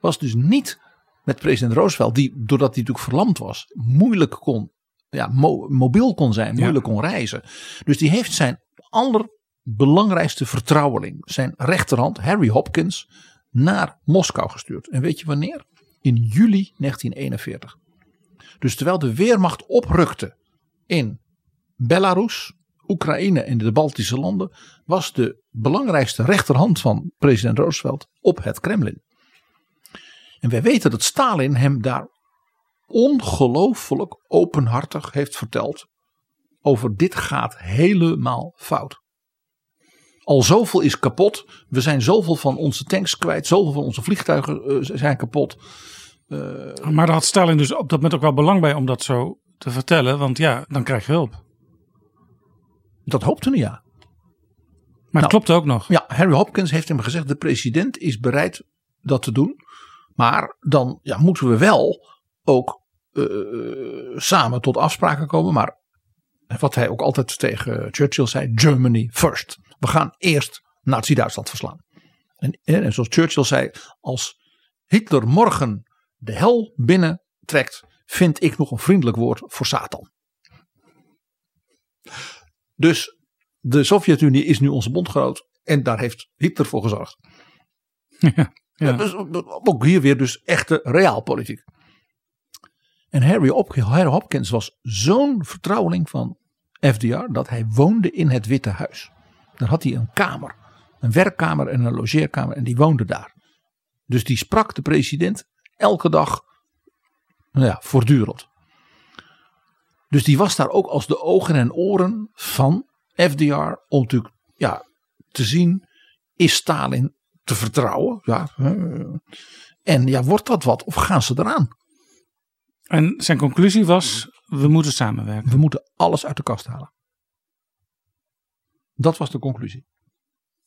Was dus niet met president Roosevelt, die doordat hij natuurlijk verlamd was, moeilijk kon, ja, mo mobiel kon zijn, moeilijk kon reizen. Dus die heeft zijn allerbelangrijkste vertrouweling, zijn rechterhand Harry Hopkins, naar Moskou gestuurd. En weet je wanneer? In juli 1941. Dus terwijl de Weermacht oprukte in Belarus, Oekraïne en de Baltische landen, was de belangrijkste rechterhand van president Roosevelt op het Kremlin. En wij weten dat Stalin hem daar ongelooflijk openhartig heeft verteld over dit gaat helemaal fout. Al zoveel is kapot. We zijn zoveel van onze tanks kwijt. Zoveel van onze vliegtuigen uh, zijn kapot. Uh, maar daar had Stalin dus op dat moment ook wel belang bij om dat zo te vertellen. Want ja, dan krijg je hulp. Dat hoopte hij ja. Maar het nou, klopt ook nog. Ja, Harry Hopkins heeft hem gezegd: de president is bereid dat te doen. Maar dan ja, moeten we wel ook uh, samen tot afspraken komen. Maar wat hij ook altijd tegen Churchill zei: Germany first. We gaan eerst Nazi-Duitsland verslaan. En, en zoals Churchill zei: als Hitler morgen de hel binnentrekt, vind ik nog een vriendelijk woord voor Satan. Dus de Sovjet-Unie is nu onze bondgenoot en daar heeft Hitler voor gezorgd. Ja, ja. Dus, ook hier weer dus echte realpolitiek. En Harry, Hopkins was zo'n vertrouweling van FDR dat hij woonde in het Witte Huis. Daar had hij een kamer, een werkkamer en een logeerkamer en die woonde daar. Dus die sprak de president elke dag, nou ja, voortdurend. Dus die was daar ook als de ogen en oren van FDR om natuurlijk ja, te zien, is Stalin te vertrouwen? Ja, en ja, wordt dat wat of gaan ze eraan? En zijn conclusie was, we moeten samenwerken. We moeten alles uit de kast halen. Dat was de conclusie.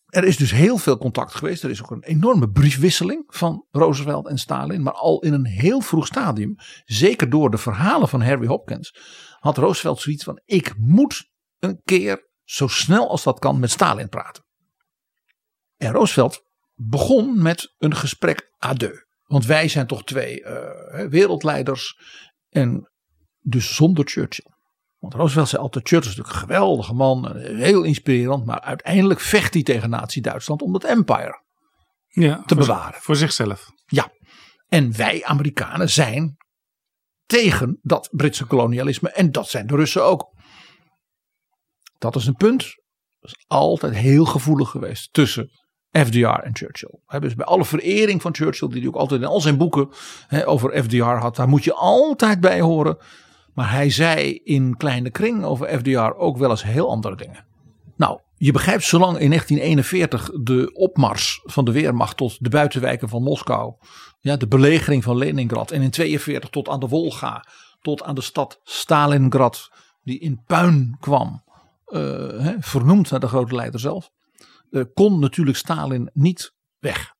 Er is dus heel veel contact geweest. Er is ook een enorme briefwisseling van Roosevelt en Stalin. Maar al in een heel vroeg stadium, zeker door de verhalen van Harry Hopkins, had Roosevelt zoiets van: ik moet een keer zo snel als dat kan met Stalin praten. En Roosevelt begon met een gesprek à. Want wij zijn toch twee uh, wereldleiders en dus zonder Churchill. Want Roosevelt zei altijd, Churchill is natuurlijk een geweldige man, heel inspirerend, maar uiteindelijk vecht hij tegen Nazi-Duitsland om dat empire ja, te bewaren. Voor zichzelf. Ja, en wij Amerikanen zijn tegen dat Britse kolonialisme en dat zijn de Russen ook. Dat is een punt. Dat is altijd heel gevoelig geweest tussen FDR en Churchill. Dus bij alle verering van Churchill, die hij ook altijd in al zijn boeken over FDR had, daar moet je altijd bij horen. Maar hij zei in kleine kring over FDR ook wel eens heel andere dingen. Nou, je begrijpt, zolang in 1941 de opmars van de Weermacht tot de buitenwijken van Moskou, ja, de belegering van Leningrad en in 1942 tot aan de Wolga, tot aan de stad Stalingrad, die in puin kwam, uh, vernoemd naar de grote leider zelf, kon natuurlijk Stalin niet weg.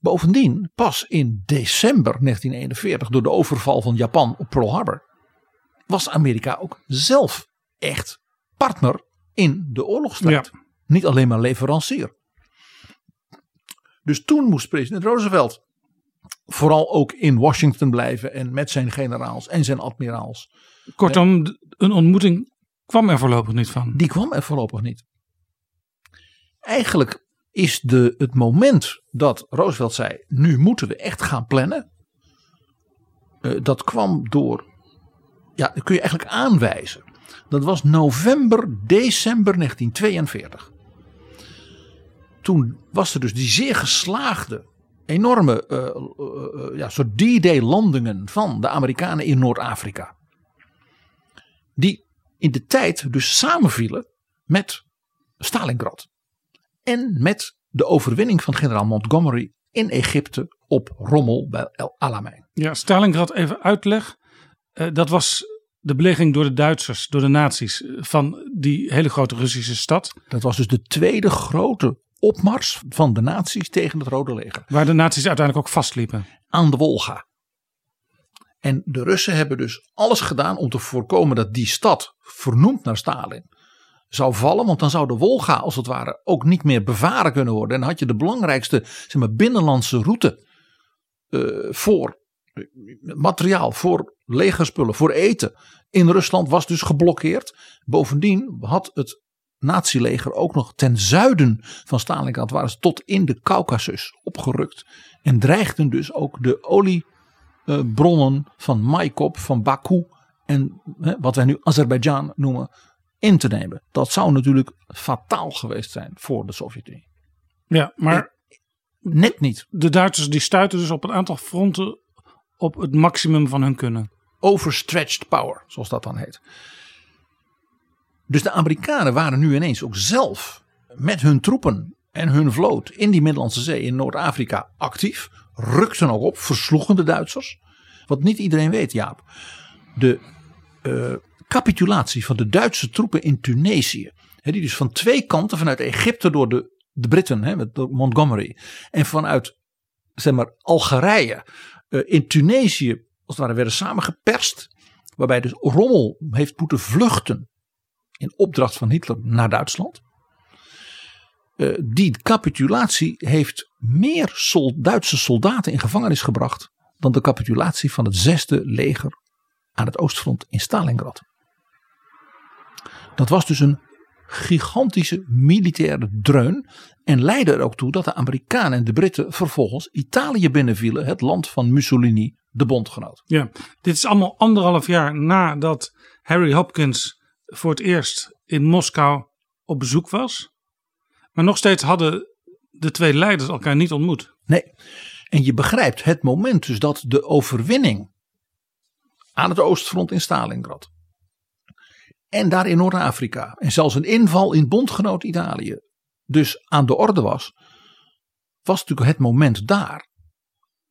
Bovendien, pas in december 1941, door de overval van Japan op Pearl Harbor, was Amerika ook zelf echt partner in de oorlogstijd. Ja. Niet alleen maar leverancier. Dus toen moest president Roosevelt vooral ook in Washington blijven en met zijn generaals en zijn admiraals. Kortom, een ontmoeting kwam er voorlopig niet van. Die kwam er voorlopig niet. Eigenlijk is de, het moment dat Roosevelt zei: nu moeten we echt gaan plannen. Uh, dat kwam door, ja, dat kun je eigenlijk aanwijzen. Dat was november, december 1942. Toen was er dus die zeer geslaagde, enorme uh, uh, ja, soort D-Day landingen van de Amerikanen in Noord-Afrika. Die in de tijd dus samenvielen met Stalingrad. En met de overwinning van generaal Montgomery in Egypte op Rommel bij El Alamein. Ja, Stalingrad even uitleg. Uh, dat was de belegering door de Duitsers, door de nazi's van die hele grote Russische stad. Dat was dus de tweede grote opmars van de nazi's tegen het Rode Leger. Waar de nazi's uiteindelijk ook vastliepen. Aan de Wolga. En de Russen hebben dus alles gedaan om te voorkomen dat die stad, vernoemd naar Stalin, zou vallen. Want dan zou de Wolga als het ware ook niet meer bevaren kunnen worden. En dan had je de belangrijkste zeg maar, binnenlandse route uh, voor materiaal, voor legerspullen, voor eten in Rusland was dus geblokkeerd. Bovendien had het nazileger ook nog ten zuiden van Stalingrad waren ze tot in de Caucasus opgerukt. En dreigden dus ook de oliebronnen van Maikop, van Baku en wat wij nu Azerbeidzjan noemen in te nemen. Dat zou natuurlijk fataal geweest zijn voor de Sovjet-Unie. Ja, maar net niet. De Duitsers die stuiten dus op een aantal fronten op het maximum van hun kunnen. Overstretched power, zoals dat dan heet. Dus de Amerikanen waren nu ineens ook zelf met hun troepen en hun vloot in die Middellandse Zee in Noord-Afrika actief. Rukten ook op, versloegen de Duitsers. Wat niet iedereen weet, Jaap. De uh, capitulatie van de Duitse troepen in Tunesië. Die dus van twee kanten, vanuit Egypte door de, de Britten, hè, met Montgomery. En vanuit zeg maar, Algerije uh, in Tunesië, als het ware, werden samengeperst. Waarbij dus Rommel heeft moeten vluchten in opdracht van Hitler naar Duitsland. Uh, die capitulatie heeft meer Duitse soldaten in gevangenis gebracht dan de capitulatie van het zesde leger aan het oostfront in Stalingrad. Dat was dus een gigantische militaire dreun en leidde er ook toe dat de Amerikanen en de Britten vervolgens Italië binnenvielen, het land van Mussolini, de bondgenoot. Ja, dit is allemaal anderhalf jaar nadat Harry Hopkins voor het eerst in Moskou op bezoek was. Maar nog steeds hadden de twee leiders elkaar niet ontmoet. Nee, en je begrijpt het moment dus dat de overwinning aan het oostfront in Stalingrad en daar in Noord-Afrika en zelfs een inval in bondgenoot Italië dus aan de orde was, was natuurlijk het moment daar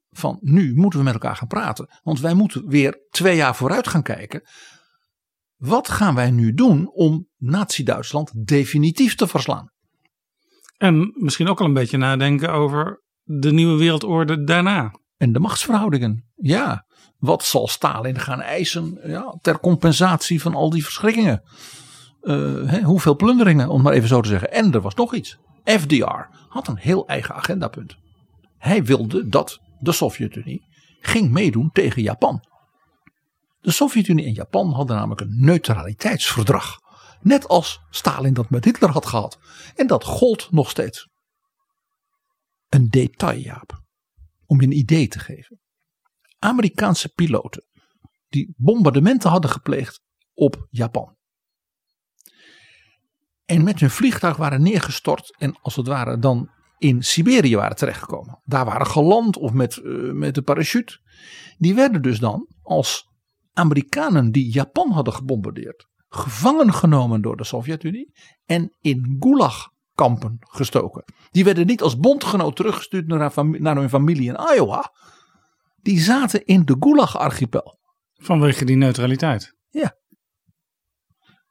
van nu moeten we met elkaar gaan praten. Want wij moeten weer twee jaar vooruit gaan kijken. Wat gaan wij nu doen om Nazi-Duitsland definitief te verslaan? En misschien ook al een beetje nadenken over de nieuwe wereldorde daarna. En de machtsverhoudingen. Ja, wat zal Stalin gaan eisen ja, ter compensatie van al die verschrikkingen? Uh, hoeveel plunderingen, om maar even zo te zeggen. En er was nog iets. FDR had een heel eigen agendapunt. Hij wilde dat de Sovjet-Unie ging meedoen tegen Japan. De Sovjet-Unie en Japan hadden namelijk een neutraliteitsverdrag. Net als Stalin dat met Hitler had gehad. En dat gold nog steeds. Een detail, Jaap. Om je een idee te geven. Amerikaanse piloten die bombardementen hadden gepleegd op Japan. En met hun vliegtuig waren neergestort en als het ware dan in Siberië waren terechtgekomen. Daar waren geland of met, uh, met de parachute. Die werden dus dan als Amerikanen die Japan hadden gebombardeerd. Gevangen genomen door de Sovjet-Unie en in gulagkampen gestoken. Die werden niet als bondgenoot teruggestuurd naar, naar hun familie in Iowa die zaten in de Gulag-archipel. Vanwege die neutraliteit. Ja.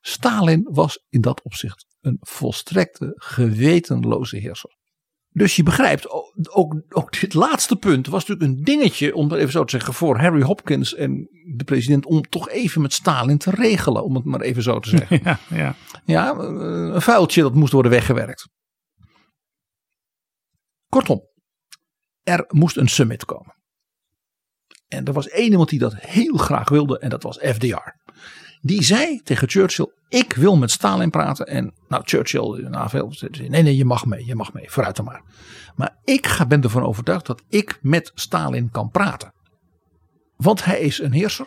Stalin was in dat opzicht een volstrekte gewetenloze heerser. Dus je begrijpt, ook, ook dit laatste punt was natuurlijk een dingetje, om het even zo te zeggen, voor Harry Hopkins en de president, om toch even met Stalin te regelen, om het maar even zo te zeggen. Ja, ja. ja een vuiltje dat moest worden weggewerkt. Kortom, er moest een summit komen. En er was één iemand die dat heel graag wilde en dat was FDR. Die zei tegen Churchill: Ik wil met Stalin praten. En nou, Churchill, nou, veel, nee, nee, je mag mee, je mag mee, vooruit dan maar. Maar ik ga, ben ervan overtuigd dat ik met Stalin kan praten. Want hij is een heerser.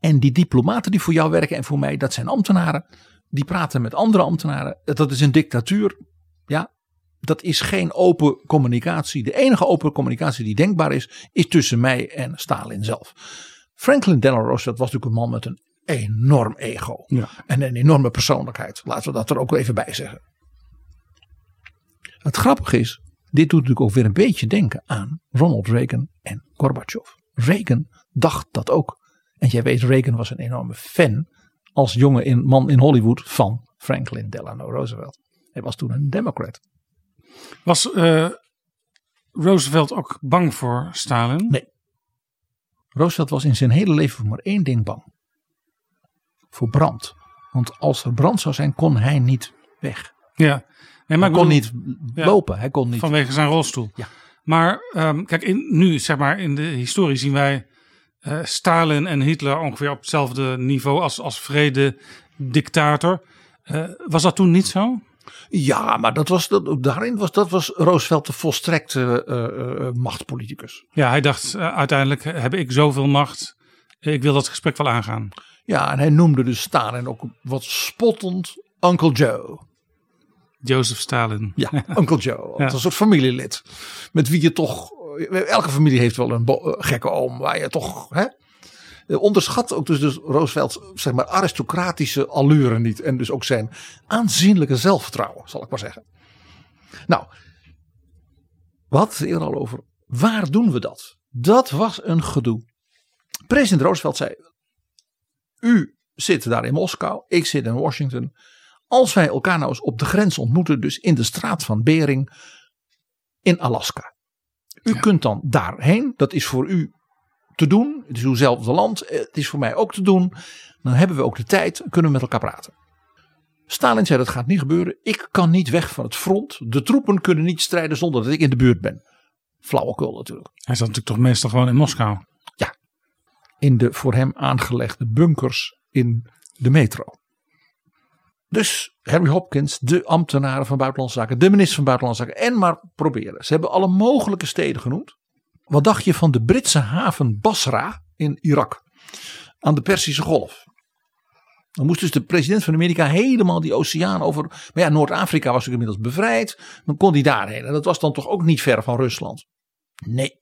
En die diplomaten die voor jou werken en voor mij, dat zijn ambtenaren. Die praten met andere ambtenaren. Dat is een dictatuur. Ja, dat is geen open communicatie. De enige open communicatie die denkbaar is, is tussen mij en Stalin zelf. Franklin Delano Roosevelt was natuurlijk een man met een enorm ego. Ja. En een enorme persoonlijkheid. Laten we dat er ook even bij zeggen. Het grappige is, dit doet natuurlijk ook weer een beetje denken aan Ronald Reagan en Gorbachev. Reagan dacht dat ook. En jij weet, Reagan was een enorme fan als jonge in, man in Hollywood van Franklin Delano Roosevelt. Hij was toen een democrat. Was uh, Roosevelt ook bang voor Stalin? Nee. Roosevelt was in zijn hele leven voor maar één ding bang. Voor brand. Want als er brand zou zijn, kon hij niet weg. Ja. Nee, maar hij kon niet lopen. Hij kon niet. Vanwege zijn rolstoel. Ja. Maar um, kijk, in, nu zeg maar in de historie zien wij uh, Stalin en Hitler ongeveer op hetzelfde niveau als, als vrede dictator. Uh, was dat toen niet zo? Ja, maar dat was, dat, daarin was, dat was Roosevelt de volstrekte uh, uh, machtpoliticus. Ja, hij dacht uh, uiteindelijk heb ik zoveel macht. Ik wil dat gesprek wel aangaan. Ja, en hij noemde dus Stalin ook wat spottend Uncle Joe. Joseph Stalin. Ja, Uncle Joe. ja. Als een soort familielid. Met wie je toch elke familie heeft wel een eh, gekke oom waar je toch. Hè, eh, onderschat ook dus, dus Roosevelt's zeg maar, aristocratische allure niet. En dus ook zijn aanzienlijke zelfvertrouwen, zal ik maar zeggen. Nou, we hadden het eerder al over. Waar doen we dat? Dat was een gedoe. President Roosevelt zei: U zit daar in Moskou, ik zit in Washington. Als wij elkaar nou eens op de grens ontmoeten, dus in de straat van Bering in Alaska. U kunt dan daarheen, dat is voor u te doen. Het is uwzelfde land, het is voor mij ook te doen. Dan hebben we ook de tijd, kunnen we met elkaar praten. Stalin zei dat gaat niet gebeuren. Ik kan niet weg van het front. De troepen kunnen niet strijden zonder dat ik in de buurt ben. Flauwekul natuurlijk. Hij zat natuurlijk toch meestal gewoon in Moskou. Ja. In de voor hem aangelegde bunkers in de metro. Dus Harry Hopkins, de ambtenaren van Buitenlandse Zaken, de minister van Buitenlandse Zaken en maar proberen. Ze hebben alle mogelijke steden genoemd. Wat dacht je van de Britse haven Basra in Irak? Aan de Perzische Golf. Dan moest dus de president van Amerika helemaal die oceaan over. Maar ja, Noord-Afrika was natuurlijk inmiddels bevrijd. Dan kon hij daarheen. En dat was dan toch ook niet ver van Rusland. Nee.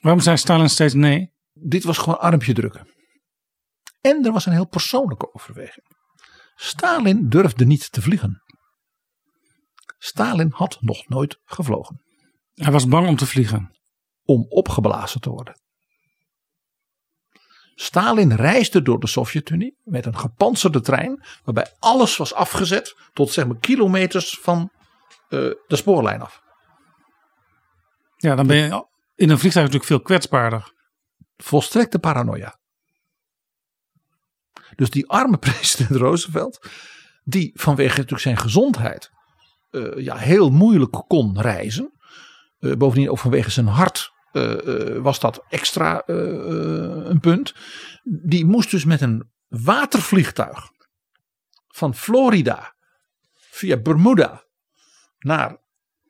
Waarom zei Stalin steeds nee? Dit was gewoon armpje drukken. En er was een heel persoonlijke overweging. Stalin durfde niet te vliegen. Stalin had nog nooit gevlogen. Hij was bang om te vliegen. Om opgeblazen te worden. Stalin reisde door de Sovjet-Unie met een gepantserde trein. Waarbij alles was afgezet tot zeg maar kilometers van uh, de spoorlijn af. Ja, dan ben je in een vliegtuig natuurlijk veel kwetsbaarder. Volstrekte paranoia. Dus die arme president Roosevelt, die vanwege natuurlijk zijn gezondheid uh, ja, heel moeilijk kon reizen. Uh, bovendien ook vanwege zijn hart was dat extra een punt. Die moest dus met een watervliegtuig van Florida via Bermuda naar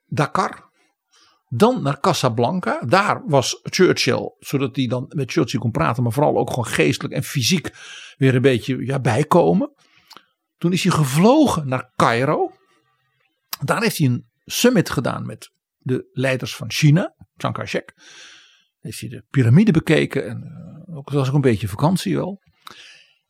Dakar. Dan naar Casablanca. Daar was Churchill, zodat hij dan met Churchill kon praten, maar vooral ook gewoon geestelijk en fysiek weer een beetje ja, bijkomen. Toen is hij gevlogen naar Cairo. Daar heeft hij een summit gedaan met de leiders van China, Chiang Kai-shek. Heeft hij de piramide bekeken en uh, ook, was ook een beetje vakantie wel.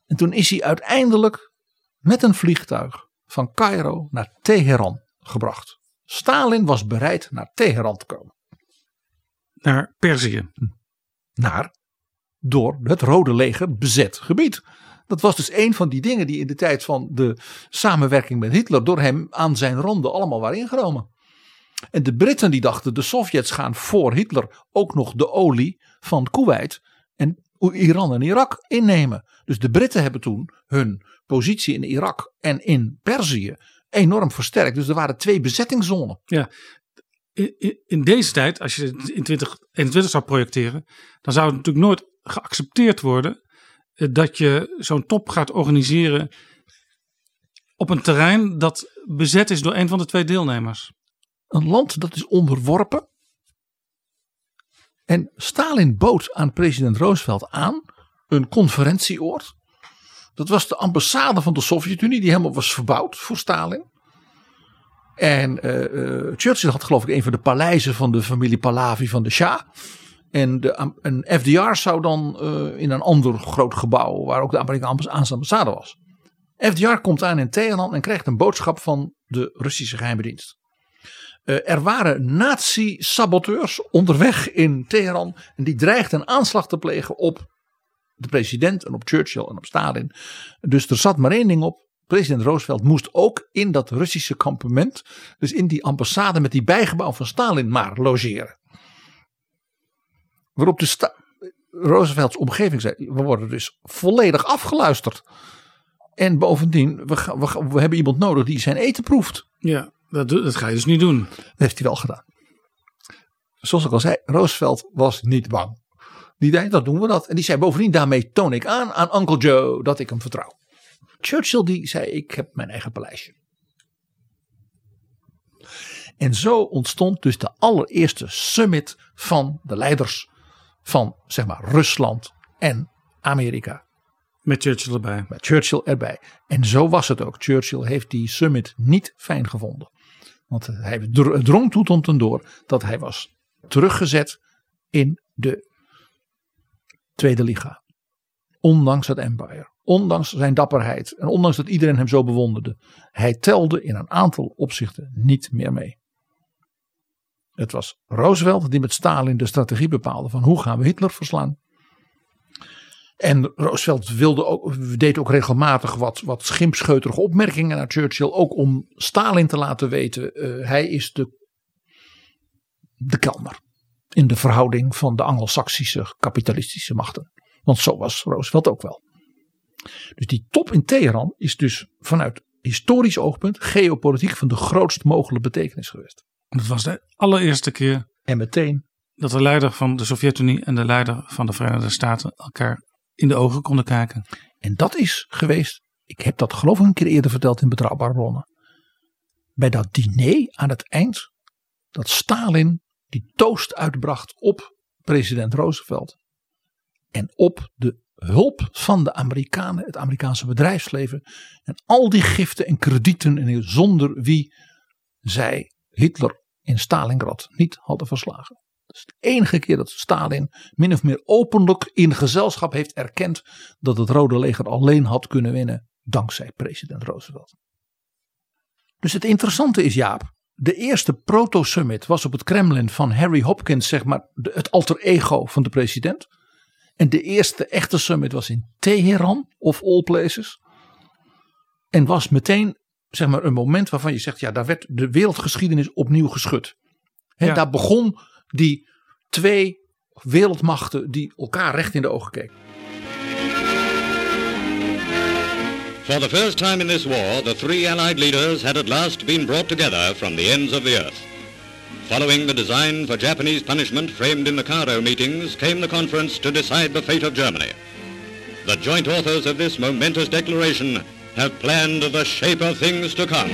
En toen is hij uiteindelijk met een vliegtuig van Cairo naar Teheran gebracht. Stalin was bereid naar Teheran te komen. Naar Perzië. Naar, door het Rode Leger bezet gebied. Dat was dus een van die dingen die in de tijd van de samenwerking met Hitler door hem aan zijn randen allemaal waren ingenomen. En de Britten die dachten de Sovjets gaan voor Hitler ook nog de olie van Kuwait en Iran en Irak innemen. Dus de Britten hebben toen hun positie in Irak en in Perzië enorm versterkt. Dus er waren twee bezettingszonen. Ja, in, deze tijd, als je in 2021 zou projecteren, dan zou het natuurlijk nooit geaccepteerd worden dat je zo'n top gaat organiseren op een terrein dat bezet is door een van de twee deelnemers. Een land dat is onderworpen. En Stalin bood aan president Roosevelt aan een conferentieoord. Dat was de ambassade van de Sovjet-Unie, die helemaal was verbouwd voor Stalin. En uh, uh, Churchill had geloof ik een van de paleizen van de familie Pahlavi van de Shah. En de, een FDR zou dan uh, in een ander groot gebouw, waar ook de Amerikaanse ambassade was. FDR komt aan in Teheran en krijgt een boodschap van de Russische geheime dienst. Uh, er waren nazi-saboteurs onderweg in Teheran en die dreigden een aanslag te plegen op de president en op Churchill en op Stalin. Dus er zat maar één ding op. President Roosevelt moest ook in dat Russische kampement, dus in die ambassade met die bijgebouw van Stalin maar logeren. Waarop de sta Roosevelts omgeving zei: we worden dus volledig afgeluisterd. En bovendien, we, we, hebben iemand nodig die zijn eten proeft. Ja, dat, dat ga je dus niet doen. Dat heeft hij wel gedaan. Zoals ik al zei, Roosevelt was niet bang. Die zei, dat doen we dat. En die zei bovendien, daarmee toon ik aan aan Uncle Joe dat ik hem vertrouw. Churchill die zei, ik heb mijn eigen paleisje. En zo ontstond dus de allereerste summit van de leiders van zeg maar Rusland en Amerika. Met Churchill erbij. Met Churchill erbij. En zo was het ook. Churchill heeft die summit niet fijn gevonden. Want hij drong toe tot en door dat hij was teruggezet in de Tweede Liga. Ondanks het empire. Ondanks zijn dapperheid. En ondanks dat iedereen hem zo bewonderde. Hij telde in een aantal opzichten niet meer mee. Het was Roosevelt die met Stalin de strategie bepaalde van hoe gaan we Hitler verslaan. En Roosevelt wilde ook, deed ook regelmatig wat, wat schimpscheuterige opmerkingen naar Churchill. Ook om Stalin te laten weten, uh, hij is de, de kelner. In de verhouding van de Anglo-Saxische kapitalistische machten. Want zo was Roosevelt ook wel. Dus die top in Teheran is dus vanuit historisch oogpunt, geopolitiek van de grootst mogelijke betekenis geweest. Het was de allereerste keer. En meteen. Dat de leider van de Sovjet-Unie en de leider van de Verenigde Staten elkaar in de ogen konden kijken. En dat is geweest, ik heb dat geloof ik een keer eerder verteld in Betrouwbare Bronnen. Bij dat diner aan het eind, dat Stalin die toast uitbracht op president Roosevelt. En op de hulp van de Amerikanen, het Amerikaanse bedrijfsleven. En al die giften en kredieten en zonder wie zij Hitler in Stalingrad niet hadden verslagen. Dat is de enige keer dat Stalin min of meer openlijk in gezelschap heeft erkend dat het Rode Leger alleen had kunnen winnen dankzij president Roosevelt. Dus het interessante is Jaap, de eerste proto-summit was op het Kremlin van Harry Hopkins, zeg maar het alter ego van de president. En de eerste echte summit was in Teheran, of all places. En was meteen zeg maar, een moment waarvan je zegt, ja, daar werd de wereldgeschiedenis opnieuw geschud. He, ja. Daar begon die twee wereldmachten die elkaar recht in de ogen keken. For the first time in this war, the three Allied leaders had at last been brought together from the ends of the earth. Following the design for Japanese punishment framed in the Cairo meetings, came the conference to decide the fate of Germany. The joint authors of this momentous declaration have planned the shape of things to come.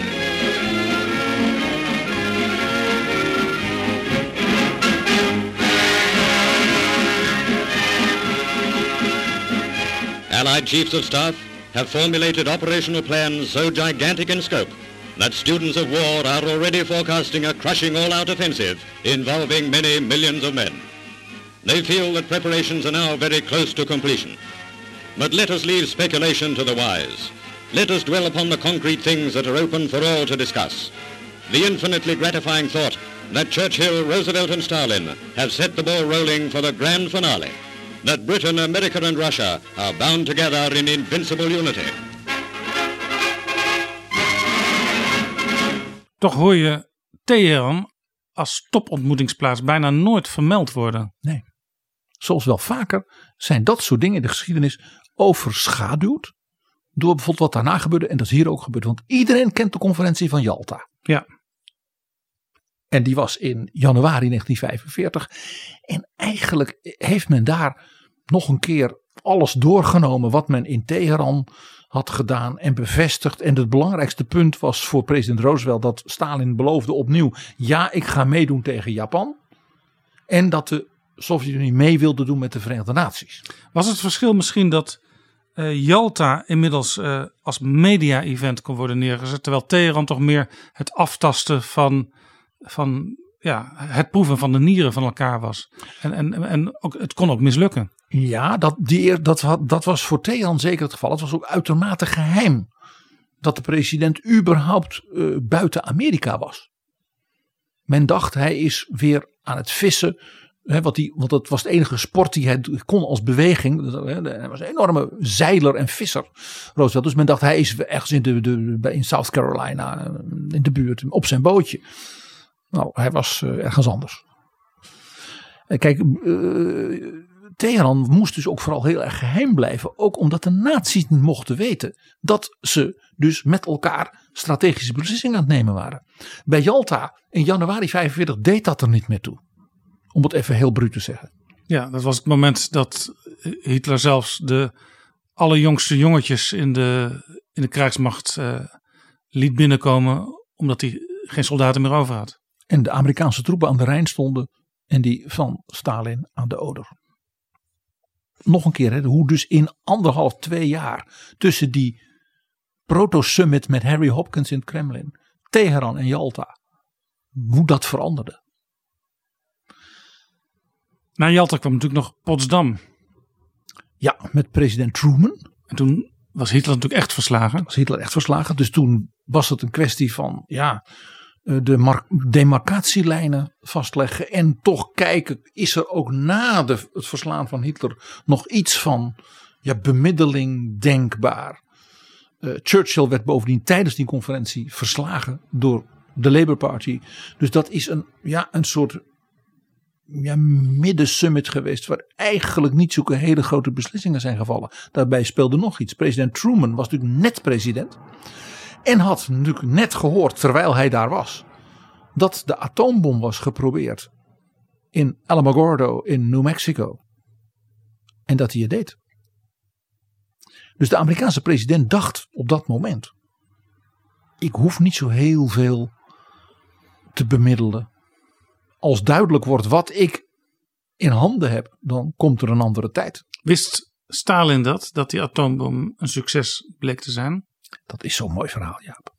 Allied Chiefs of Staff have formulated operational plans so gigantic in scope that students of war are already forecasting a crushing all-out offensive involving many millions of men. They feel that preparations are now very close to completion. But let us leave speculation to the wise. Let us dwell upon the concrete things that are open for all to discuss. The infinitely gratifying thought that Churchill, Roosevelt and Stalin have set the ball rolling for the grand finale. That Britain, America and Russia are bound together in invincible unity. Toch hoor je Teheran als topontmoetingsplaats bijna nooit vermeld worden. Nee. Zoals wel vaker zijn dat soort dingen in de geschiedenis overschaduwd door bijvoorbeeld wat daarna gebeurde. En dat is hier ook gebeurd. Want iedereen kent de conferentie van Jalta. Ja. En die was in januari 1945. En eigenlijk heeft men daar nog een keer alles doorgenomen wat men in Teheran had gedaan en bevestigd. En het belangrijkste punt was voor president Roosevelt dat Stalin beloofde opnieuw: ja, ik ga meedoen tegen Japan. En dat de Sovjet-Unie mee wilde doen met de Verenigde Naties. Was het verschil misschien dat uh, Jalta inmiddels uh, als media-event kon worden neergezet, terwijl Teheran toch meer het aftasten van, van ja, het proeven van de nieren van elkaar was. En, en, en ook, het kon ook mislukken. Ja, dat, die, dat, dat was voor Teheran zeker het geval. Het was ook uitermate geheim dat de president überhaupt uh, buiten Amerika was. Men dacht hij is weer aan het vissen He, wat die, want dat was de enige sport die hij kon als beweging. Hij was een enorme zeiler en visser, Roosevelt. Dus men dacht hij is ergens in, de, de, in South Carolina, eh, in de buurt, op zijn bootje. Nou, hij was uh, ergens anders. Kijk, Teheran moest dus ook vooral heel erg geheim blijven. Ook omdat de naties niet mochten weten dat ze dus met elkaar strategische beslissingen aan het nemen waren. Bij Jalta in januari 45 deed dat er niet meer toe. Om het even heel bruut te zeggen. Ja, dat was het moment dat Hitler zelfs de allerjongste jongetjes in de, in de krijgsmacht uh, liet binnenkomen. Omdat hij geen soldaten meer over had. En de Amerikaanse troepen aan de Rijn stonden. En die van Stalin aan de Oder. Nog een keer, hè, hoe dus in anderhalf, twee jaar tussen die proto-summit met Harry Hopkins in het Kremlin, Teheran en Jalta, hoe dat veranderde. Na Jalta kwam natuurlijk nog Potsdam. Ja, met president Truman. En toen was Hitler natuurlijk echt verslagen. Was Hitler echt verslagen. Dus toen was het een kwestie van ja, de demarcatielijnen vastleggen. En toch kijken, is er ook na de, het verslaan van Hitler nog iets van ja, bemiddeling denkbaar. Uh, Churchill werd bovendien tijdens die conferentie verslagen door de Labour Party. Dus dat is een, ja, een soort ja, middensummit geweest. Waar eigenlijk niet zulke hele grote beslissingen zijn gevallen. Daarbij speelde nog iets. President Truman was natuurlijk net president. En had natuurlijk net gehoord terwijl hij daar was. Dat de atoombom was geprobeerd. In Alamogordo in New Mexico. En dat hij het deed. Dus de Amerikaanse president dacht op dat moment. Ik hoef niet zo heel veel te bemiddelen. Als duidelijk wordt wat ik in handen heb, dan komt er een andere tijd. Wist Stalin dat, dat die atoombom een succes bleek te zijn? Dat is zo'n mooi verhaal, Jaap.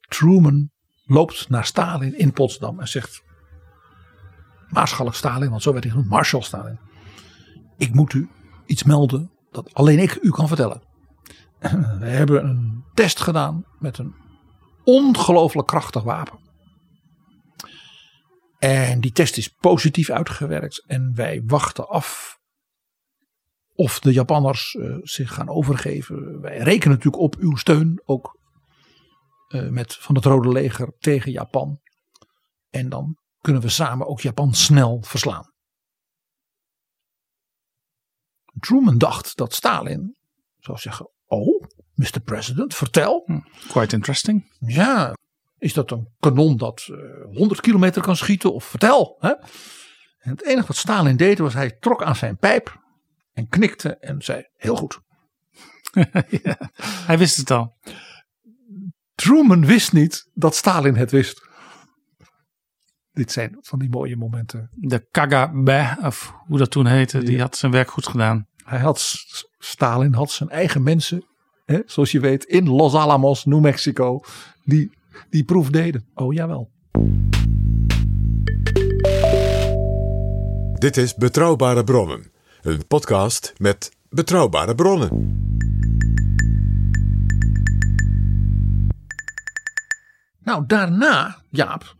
Truman loopt naar Stalin in Potsdam en zegt: Maarschalk Stalin, want zo werd hij genoemd, Marshal Stalin. Ik moet u iets melden dat alleen ik u kan vertellen. We hebben een test gedaan met een ongelooflijk krachtig wapen. En die test is positief uitgewerkt. En wij wachten af of de Japanners uh, zich gaan overgeven. Wij rekenen natuurlijk op uw steun. Ook uh, met, van het Rode Leger tegen Japan. En dan kunnen we samen ook Japan snel verslaan. Truman dacht dat Stalin zou zeggen: Oh, Mr. President, vertel. Hm, quite interesting. Ja, is dat een kanon dat uh, eh, 100 kilometer kan schieten? Of vertel. Hè? En het enige wat Stalin deed was hij trok aan zijn pijp en knikte en zei: Heel goed. ja, hij wist het al. Truman wist niet dat Stalin het wist. Dit zijn van die mooie momenten. De KGB, of hoe dat toen heette, die had zijn werk goed gedaan. Hij had, Stalin had zijn eigen mensen, hè, zoals je weet, in Los Alamos, New Mexico, die die proef deden. Oh jawel. Dit is Betrouwbare Bronnen, een podcast met betrouwbare bronnen. Nou, daarna, Jaap,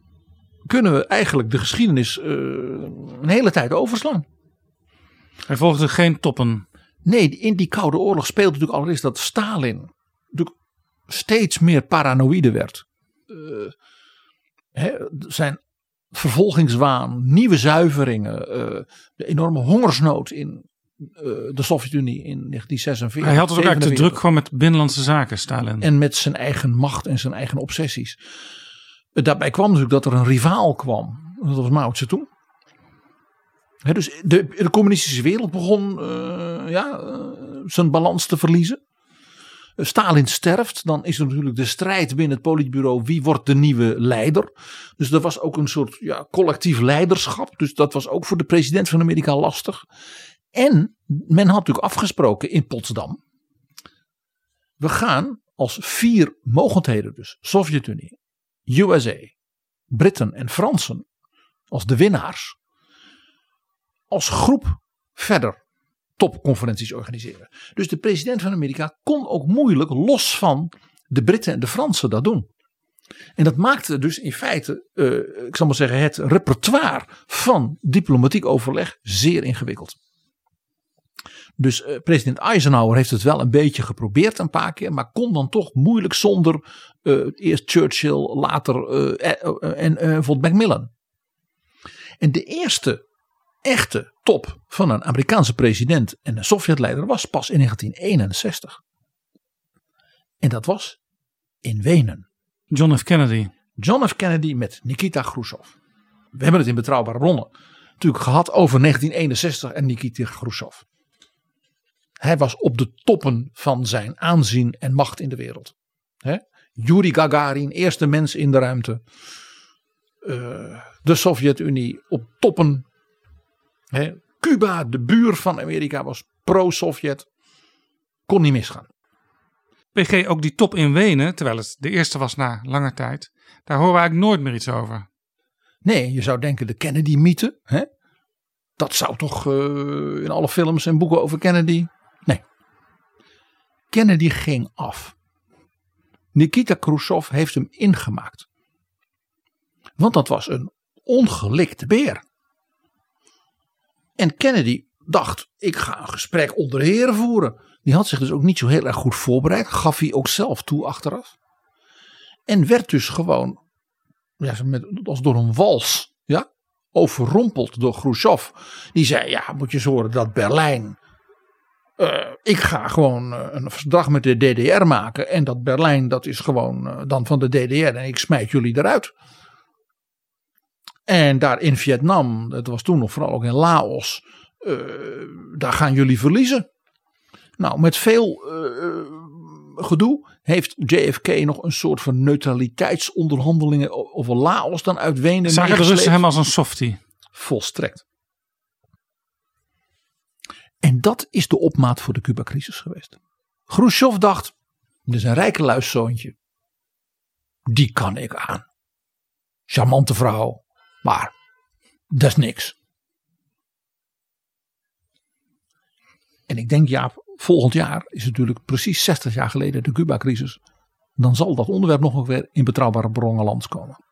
kunnen we eigenlijk de geschiedenis uh, een hele tijd overslaan. Hij volgde geen toppen. Nee, in die Koude Oorlog speelde natuurlijk allereerst dat Stalin natuurlijk steeds meer paranoïde werd. Uh, zijn vervolgingswaan, nieuwe zuiveringen, uh, de enorme hongersnood in uh, de Sovjet-Unie in 1946. Hij had het ook eigenlijk te druk gewoon met binnenlandse zaken, Stalin. En met zijn eigen macht en zijn eigen obsessies. Daarbij kwam natuurlijk dat er een rivaal kwam. Dat was Mao Zedong. He, dus de, de, communistische wereld begon uh, ja, uh, zijn balans te verliezen. Stalin sterft, dan is er natuurlijk de strijd binnen het politbureau. Wie wordt de nieuwe leider? Dus er was ook een soort ja, collectief leiderschap. Dus dat was ook voor de president van Amerika lastig. En men had natuurlijk afgesproken in Potsdam. We gaan als vier mogendheden, dus Sovjet-Unie, USA, Britten en Fransen, als de winnaars, als groep verder topconferenties organiseren. Dus de president van Amerika kon ook moeilijk los van de Britten en de Fransen dat doen. En dat maakte dus in feite, uh, ik zal maar zeggen, het repertoire van diplomatiek overleg zeer ingewikkeld. Dus uh, president Eisenhower heeft het wel een beetje geprobeerd een paar keer, maar kon dan toch moeilijk zonder uh, eerst Churchill, later en bijvoorbeeld Macmillan. En de eerste echte top van een Amerikaanse president en een Sovjetleider was pas in 1961. En dat was in Wenen. John F. Kennedy. John F. Kennedy met Nikita Khrushchev. We hebben het in betrouwbare bronnen natuurlijk gehad over 1961 en Nikita Khrushchev. Hij was op de toppen van zijn aanzien en macht in de wereld. He? Yuri Gagarin, eerste mens in de ruimte. Uh, de Sovjet-Unie op toppen Cuba, de buur van Amerika, was pro-Sovjet. Kon niet misgaan. PG, ook die top in Wenen, terwijl het de eerste was na lange tijd, daar horen we eigenlijk nooit meer iets over. Nee, je zou denken de Kennedy-mythe. Dat zou toch uh, in alle films en boeken over Kennedy. Nee. Kennedy ging af. Nikita Khrushchev heeft hem ingemaakt. Want dat was een ongelikte beer. En Kennedy dacht: ik ga een gesprek onder heren voeren. Die had zich dus ook niet zo heel erg goed voorbereid. Gaf hij ook zelf toe achteraf. En werd dus gewoon ja, met, als door een wals ja, overrompeld door Khrushchev. Die zei: Ja, moet je eens horen dat Berlijn. Uh, ik ga gewoon uh, een verdrag met de DDR maken. En dat Berlijn, dat is gewoon uh, dan van de DDR. En ik smijt jullie eruit. En daar in Vietnam, dat was toen nog vooral ook in Laos. daar gaan jullie verliezen. Nou, met veel gedoe heeft JFK nog een soort van neutraliteitsonderhandelingen over Laos dan uit Wenen. Zagen de Russen hem als een softie? Volstrekt. En dat is de opmaat voor de Cuba-crisis geweest. Khrushchev dacht, dit is een rijke luiszoontje. Die kan ik aan. Charmante vrouw, maar dat is niks. En ik denk Jaap, volgend jaar is natuurlijk precies 60 jaar geleden de Cuba-crisis. Dan zal dat onderwerp nog weer in betrouwbare bronnen lands komen.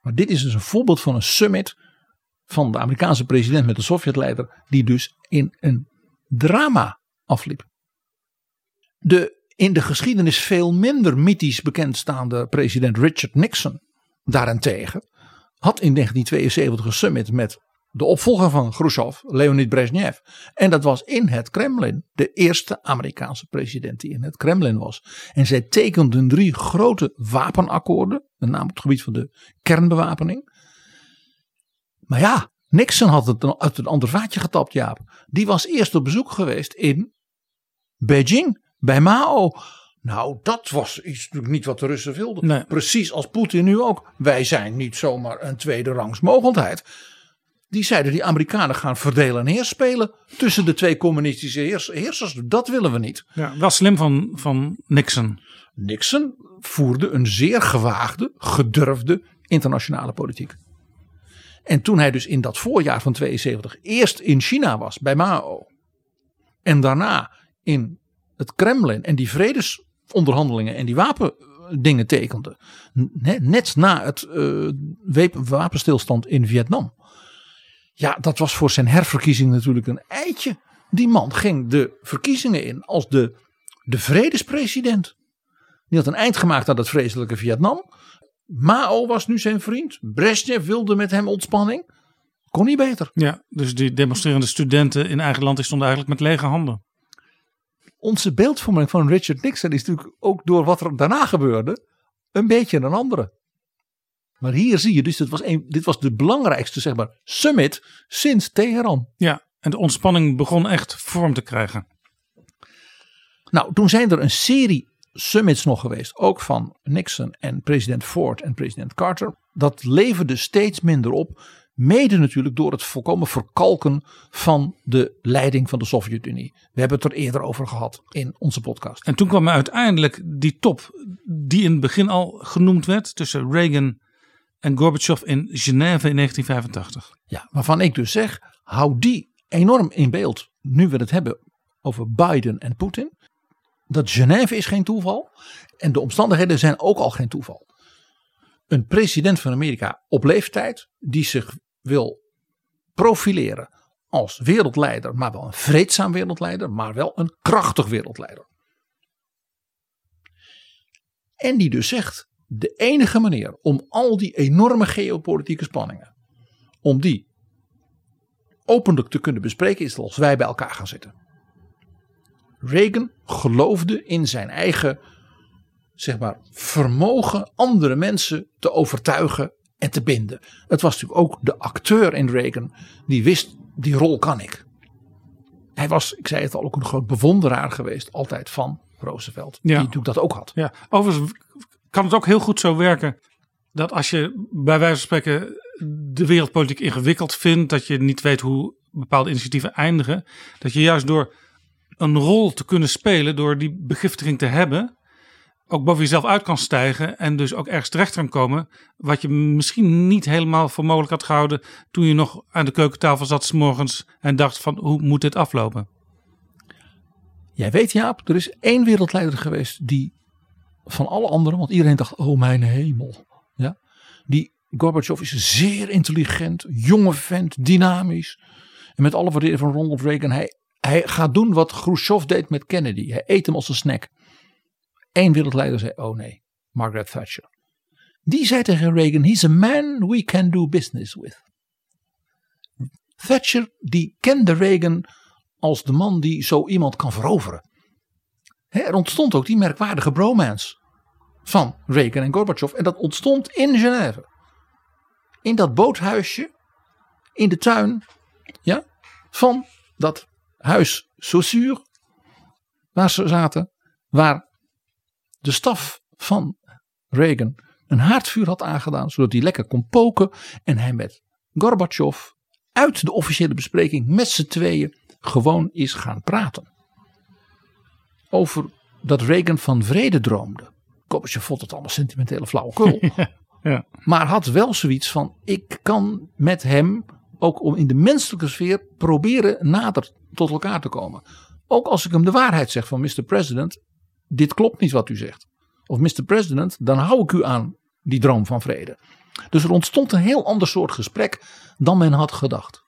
Maar dit is dus een voorbeeld van een summit van de Amerikaanse president met de Sovjetleider, die dus in een drama afliep. De in de geschiedenis veel minder mythisch bekendstaande president Richard Nixon daarentegen had in 1972 een summit met de opvolger van Khrushchev, Leonid Brezhnev. En dat was in het Kremlin. De eerste Amerikaanse president die in het Kremlin was. En zij tekenden drie grote wapenakkoorden. Met name op het gebied van de kernbewapening. Maar ja, Nixon had het uit een ander vaatje getapt, Jaap. Die was eerst op bezoek geweest in Beijing, bij Mao. Nou, dat was iets natuurlijk niet wat de Russen wilden. Precies als Poetin nu ook. Wij zijn niet zomaar een tweede rangs mogelijkheid. Die zeiden die Amerikanen gaan verdelen en heerspelen tussen de twee communistische heersers. Dat willen we niet. Ja, wel slim van, van Nixon. Nixon voerde een zeer gewaagde, gedurfde internationale politiek. En toen hij dus in dat voorjaar van 72 eerst in China was bij Mao. En daarna in het Kremlin en die vredesonderhandelingen en die wapendingen tekende. Net na het uh, wapenstilstand in Vietnam. Ja, dat was voor zijn herverkiezing natuurlijk een eitje. Die man ging de verkiezingen in als de, de vredespresident. Die had een eind gemaakt aan het vreselijke Vietnam. Mao was nu zijn vriend. Brezhnev wilde met hem ontspanning. Kon niet beter. Ja, dus die demonstrerende studenten in eigen land stonden eigenlijk met lege handen. Onze beeldvorming van Richard Nixon is natuurlijk ook door wat er daarna gebeurde een beetje een andere. Maar hier zie je dus, dit was, een, dit was de belangrijkste zeg maar, summit sinds Teheran. Ja, en de ontspanning begon echt vorm te krijgen. Nou, toen zijn er een serie summits nog geweest. Ook van Nixon en president Ford en president Carter. Dat leverde steeds minder op. Mede natuurlijk door het volkomen verkalken van de leiding van de Sovjet-Unie. We hebben het er eerder over gehad in onze podcast. En toen kwam uiteindelijk die top, die in het begin al genoemd werd, tussen Reagan en Gorbachev in Genève in 1985. Ja, waarvan ik dus zeg, hou die enorm in beeld. Nu we het hebben over Biden en Poetin. Dat Genève is geen toeval. En de omstandigheden zijn ook al geen toeval. Een president van Amerika op leeftijd die zich wil profileren als wereldleider, maar wel een vreedzaam wereldleider, maar wel een krachtig wereldleider. En die dus zegt: de enige manier om al die enorme geopolitieke spanningen, om die openlijk te kunnen bespreken, is als wij bij elkaar gaan zitten. Reagan geloofde in zijn eigen zeg maar, vermogen andere mensen te overtuigen en te binden. Het was natuurlijk ook de acteur in Reagan die wist, die rol kan ik. Hij was, ik zei het al, ook een groot bewonderaar geweest, altijd van Roosevelt. Die natuurlijk dat ook had. Ja, overigens kan het ook heel goed zo werken dat als je bij wijze van spreken de wereldpolitiek ingewikkeld vindt, dat je niet weet hoe bepaalde initiatieven eindigen, dat je juist door een rol te kunnen spelen, door die begiftiging te hebben, ook boven jezelf uit kan stijgen en dus ook ergens terecht kan komen, wat je misschien niet helemaal voor mogelijk had gehouden toen je nog aan de keukentafel zat 's morgens en dacht van hoe moet dit aflopen? Jij weet Jaap, er is één wereldleider geweest die van alle anderen, want iedereen dacht, oh mijn hemel. Ja? Die Gorbachev is zeer intelligent, jonge vent, dynamisch. En met alle waardering van Ronald Reagan, hij, hij gaat doen wat Khrushchev deed met Kennedy. Hij eet hem als een snack. Eén wereldleider zei, oh nee, Margaret Thatcher. Die zei tegen Reagan, he's a man we can do business with. Thatcher, die kende Reagan als de man die zo iemand kan veroveren. er ontstond ook die merkwaardige bromance van Reagan en Gorbachev. En dat ontstond in Genève. In dat boothuisje, in de tuin ja, van dat huis Saussure, waar ze zaten, waar de staf van Reagan een haardvuur had aangedaan, zodat hij lekker kon poken en hij met Gorbachev uit de officiële bespreking met z'n tweeën gewoon is gaan praten. Over dat Reagan van vrede droomde. Gorbachev vond het allemaal sentimentele flauwekul. ja. Maar had wel zoiets van: ik kan met hem ook om in de menselijke sfeer proberen nader tot elkaar te komen. Ook als ik hem de waarheid zeg van Mr. President, dit klopt niet wat u zegt. Of Mr. President, dan hou ik u aan die droom van vrede. Dus er ontstond een heel ander soort gesprek dan men had gedacht.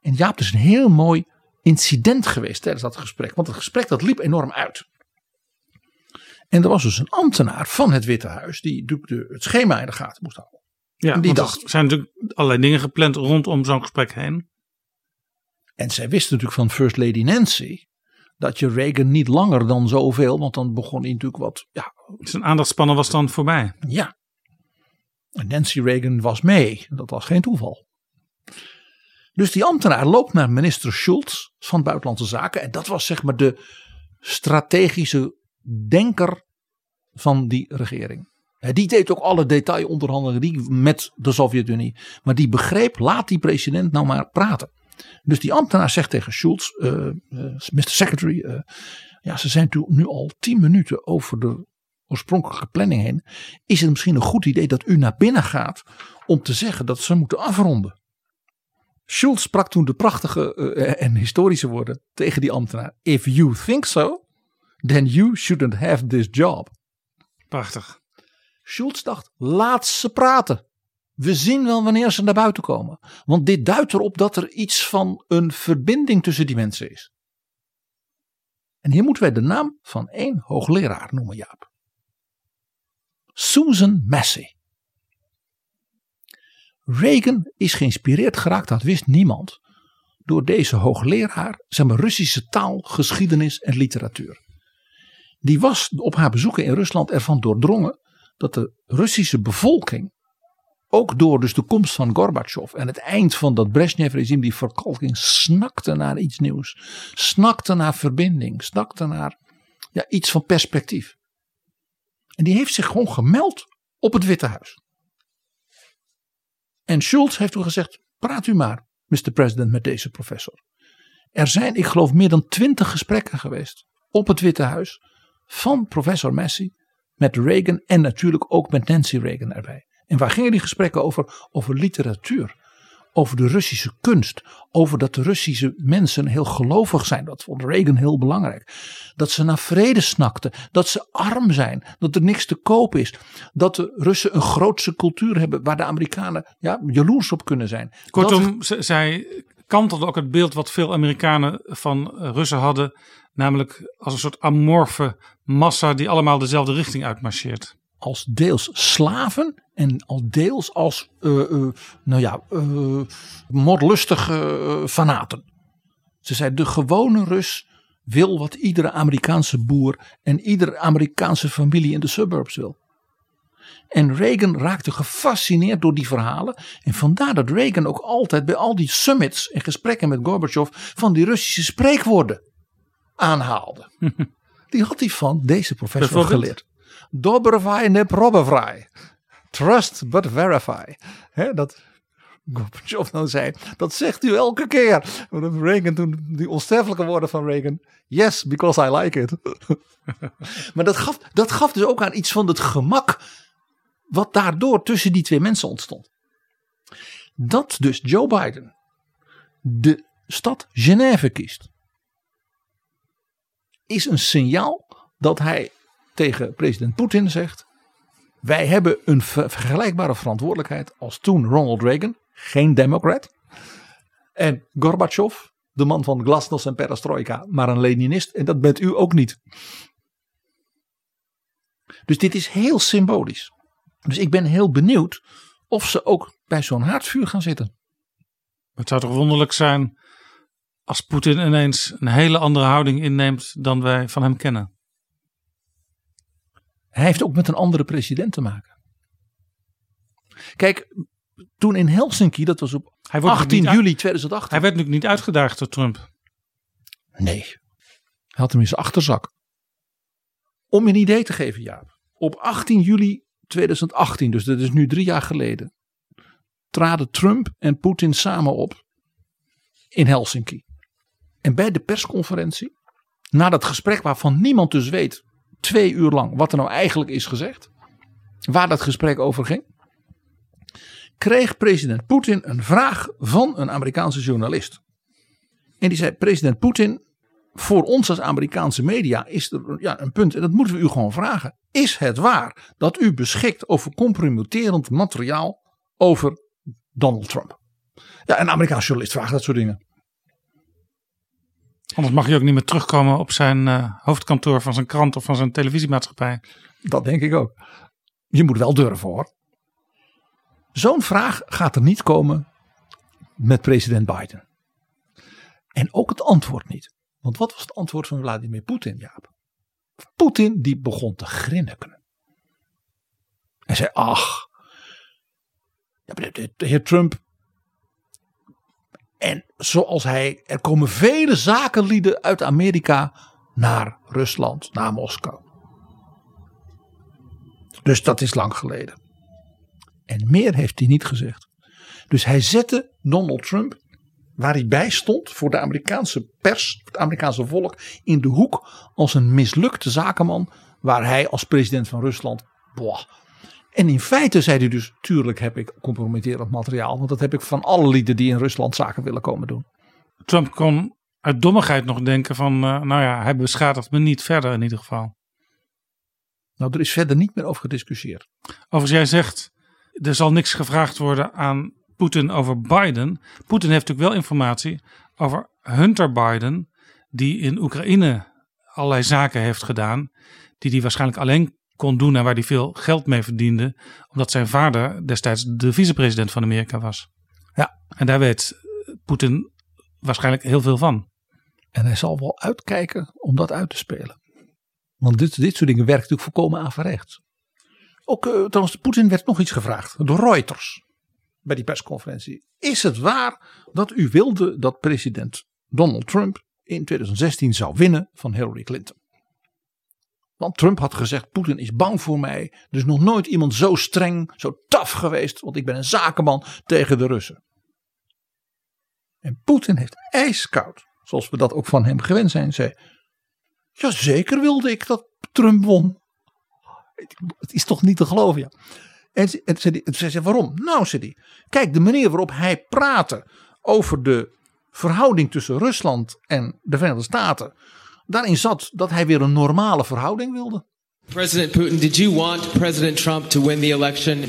En Jaap, is een heel mooi incident geweest tijdens dat gesprek. Want het gesprek dat liep enorm uit. En er was dus een ambtenaar van het Witte Huis die het schema in de gaten moest houden. Ja, die dacht, er zijn natuurlijk allerlei dingen gepland rondom zo'n gesprek heen. En zij wist natuurlijk van First Lady Nancy dat je Reagan niet langer dan zoveel, want dan begon hij natuurlijk wat. Ja, Zijn aandachtspannen was dan voorbij. Ja. En Nancy Reagan was mee. Dat was geen toeval. Dus die ambtenaar loopt naar minister Schultz van Buitenlandse Zaken. En dat was zeg maar de strategische denker van die regering. Die deed ook alle detailonderhandelingen met de Sovjet-Unie. Maar die begreep, laat die president nou maar praten. Dus die ambtenaar zegt tegen Schultz, uh, uh, Mr. Secretary, uh, ja, ze zijn nu al tien minuten over de oorspronkelijke planning heen. Is het misschien een goed idee dat u naar binnen gaat om te zeggen dat ze moeten afronden? Schultz sprak toen de prachtige en historische woorden tegen die ambtenaar. If you think so, then you shouldn't have this job. Prachtig. Schultz dacht, laat ze praten. We zien wel wanneer ze naar buiten komen. Want dit duidt erop dat er iets van een verbinding tussen die mensen is. En hier moeten wij de naam van één hoogleraar noemen, Jaap. Susan Massey. Reagan is geïnspireerd geraakt, dat wist niemand, door deze hoogleraar, zeg maar Russische taal, geschiedenis en literatuur. Die was op haar bezoeken in Rusland ervan doordrongen dat de Russische bevolking ook door dus de komst van Gorbachev en het eind van dat Brezhnev-regime, die verkalking, snakte naar iets nieuws. Snakte naar verbinding, snakte naar ja, iets van perspectief. En die heeft zich gewoon gemeld op het Witte Huis. En Schultz heeft toen gezegd, praat u maar, Mr. President, met deze professor. Er zijn, ik geloof, meer dan twintig gesprekken geweest op het Witte Huis van professor Messi met Reagan en natuurlijk ook met Nancy Reagan erbij. En waar gingen die gesprekken over? Over literatuur. Over de Russische kunst. Over dat de Russische mensen heel gelovig zijn. Dat vond Reagan heel belangrijk. Dat ze naar vrede snakten. Dat ze arm zijn. Dat er niks te koop is. Dat de Russen een grootse cultuur hebben. Waar de Amerikanen ja, jaloers op kunnen zijn. Kortom, dat... zij kantelde ook het beeld wat veel Amerikanen van Russen hadden. Namelijk als een soort amorfe massa die allemaal dezelfde richting uitmarcheert als deels slaven en als deels als uh, uh, nou ja, uh, moordlustige fanaten. Ze zei de gewone Rus wil wat iedere Amerikaanse boer en iedere Amerikaanse familie in de suburbs wil. En Reagan raakte gefascineerd door die verhalen. En vandaar dat Reagan ook altijd bij al die summits en gesprekken met Gorbachev van die Russische spreekwoorden aanhaalde. die had hij van deze professor geleerd. Dobrovaj ne probovrij. Trust but verify. dat Gorbachev dan zei, dat zegt u elke keer. Reagan toen, die onsterfelijke woorden van Reagan, yes, because I like it. maar dat gaf, dat gaf dus ook aan iets van het gemak wat daardoor tussen die twee mensen ontstond. Dat dus Joe Biden de stad Genève kiest, is een signaal dat hij tegen president Poetin zegt: Wij hebben een vergelijkbare verantwoordelijkheid als toen Ronald Reagan, geen democrat, en Gorbachev, de man van glasnost en perestroika, maar een Leninist, en dat bent u ook niet. Dus dit is heel symbolisch. Dus ik ben heel benieuwd of ze ook bij zo'n haardvuur gaan zitten. Het zou toch wonderlijk zijn als Poetin ineens een hele andere houding inneemt dan wij van hem kennen. Hij heeft ook met een andere president te maken. Kijk, toen in Helsinki, dat was op 18 juli 2008. Hij werd nu niet uitgedaagd door Trump. Nee, hij had hem in zijn achterzak. Om je een idee te geven, Jaap. Op 18 juli 2018, dus dat is nu drie jaar geleden, traden Trump en Poetin samen op in Helsinki. En bij de persconferentie, na dat gesprek waarvan niemand dus weet, twee uur lang, wat er nou eigenlijk is gezegd, waar dat gesprek over ging, kreeg president Poetin een vraag van een Amerikaanse journalist. En die zei: President Poetin, voor ons als Amerikaanse media is er ja, een punt, en dat moeten we u gewoon vragen. Is het waar dat u beschikt over compromitterend materiaal over Donald Trump? Ja, een Amerikaanse journalist vraagt dat soort dingen. Anders mag je ook niet meer terugkomen op zijn uh, hoofdkantoor van zijn krant of van zijn televisiemaatschappij. Dat denk ik ook. Je moet wel durven hoor. Zo'n vraag gaat er niet komen met president Biden. En ook het antwoord niet. Want wat was het antwoord van Vladimir Poetin, Jaap? Poetin die begon te grinniken. Hij zei, ach, de heer Trump en zoals hij, er komen vele zakenlieden uit Amerika naar Rusland, naar Moskou. Dus dat is lang geleden. En meer heeft hij niet gezegd. Dus hij zette Donald Trump, waar hij bij stond voor de Amerikaanse pers, het Amerikaanse volk, in de hoek als een mislukte zakenman, waar hij als president van Rusland, boah, en in feite zei hij dus, tuurlijk heb ik compromitterend materiaal. Want dat heb ik van alle lieden die in Rusland zaken willen komen doen. Trump kon uit dommigheid nog denken van, uh, nou ja, hij beschadigt me niet verder in ieder geval. Nou, er is verder niet meer over gediscussieerd. Overigens, jij zegt, er zal niks gevraagd worden aan Poetin over Biden. Poetin heeft natuurlijk wel informatie over Hunter Biden, die in Oekraïne allerlei zaken heeft gedaan, die hij waarschijnlijk alleen kon doen en waar hij veel geld mee verdiende, omdat zijn vader destijds de vicepresident van Amerika was. Ja. En daar weet Poetin waarschijnlijk heel veel van. En hij zal wel uitkijken om dat uit te spelen. Want dit, dit soort dingen werkt natuurlijk volkomen averechts. Ook uh, trouwens, Poetin werd nog iets gevraagd door Reuters bij die persconferentie. Is het waar dat u wilde dat president Donald Trump in 2016 zou winnen van Hillary Clinton? Want Trump had gezegd: Poetin is bang voor mij. Er is nog nooit iemand zo streng, zo taf geweest. Want ik ben een zakenman tegen de Russen. En Poetin heeft ijskoud, zoals we dat ook van hem gewend zijn, zei: Ja, zeker wilde ik dat Trump won. Het is toch niet te geloven, ja. En ze zei: Waarom? Nou, zei hij: Kijk, de manier waarop hij praatte over de verhouding tussen Rusland en de Verenigde Staten Daarin zat dat hij weer een normale verhouding wilde. President Putin, did you want President Trump to win the election?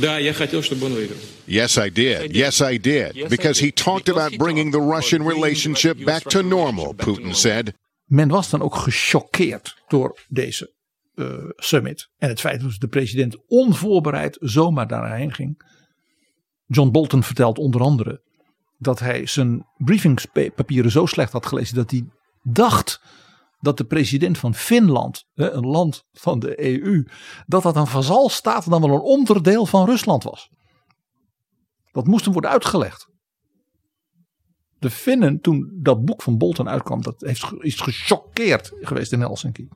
Yes, I did. Yes, I did. Because he talked about bringing the Russian relationship back to normal, Putin said. Men was dan ook gechoqueerd door deze uh, summit. En het feit dat de president onvoorbereid zomaar daarheen ging. John Bolton vertelt onder andere dat hij zijn briefingspapieren zo slecht had gelezen dat hij dacht dat de president van Finland, een land van de EU, dat dat een vazalstaat dan wel een onderdeel van Rusland was. Dat moest hem worden uitgelegd. De Finnen, toen dat boek van Bolton uitkwam, dat heeft, is gechoqueerd geweest in Helsinki.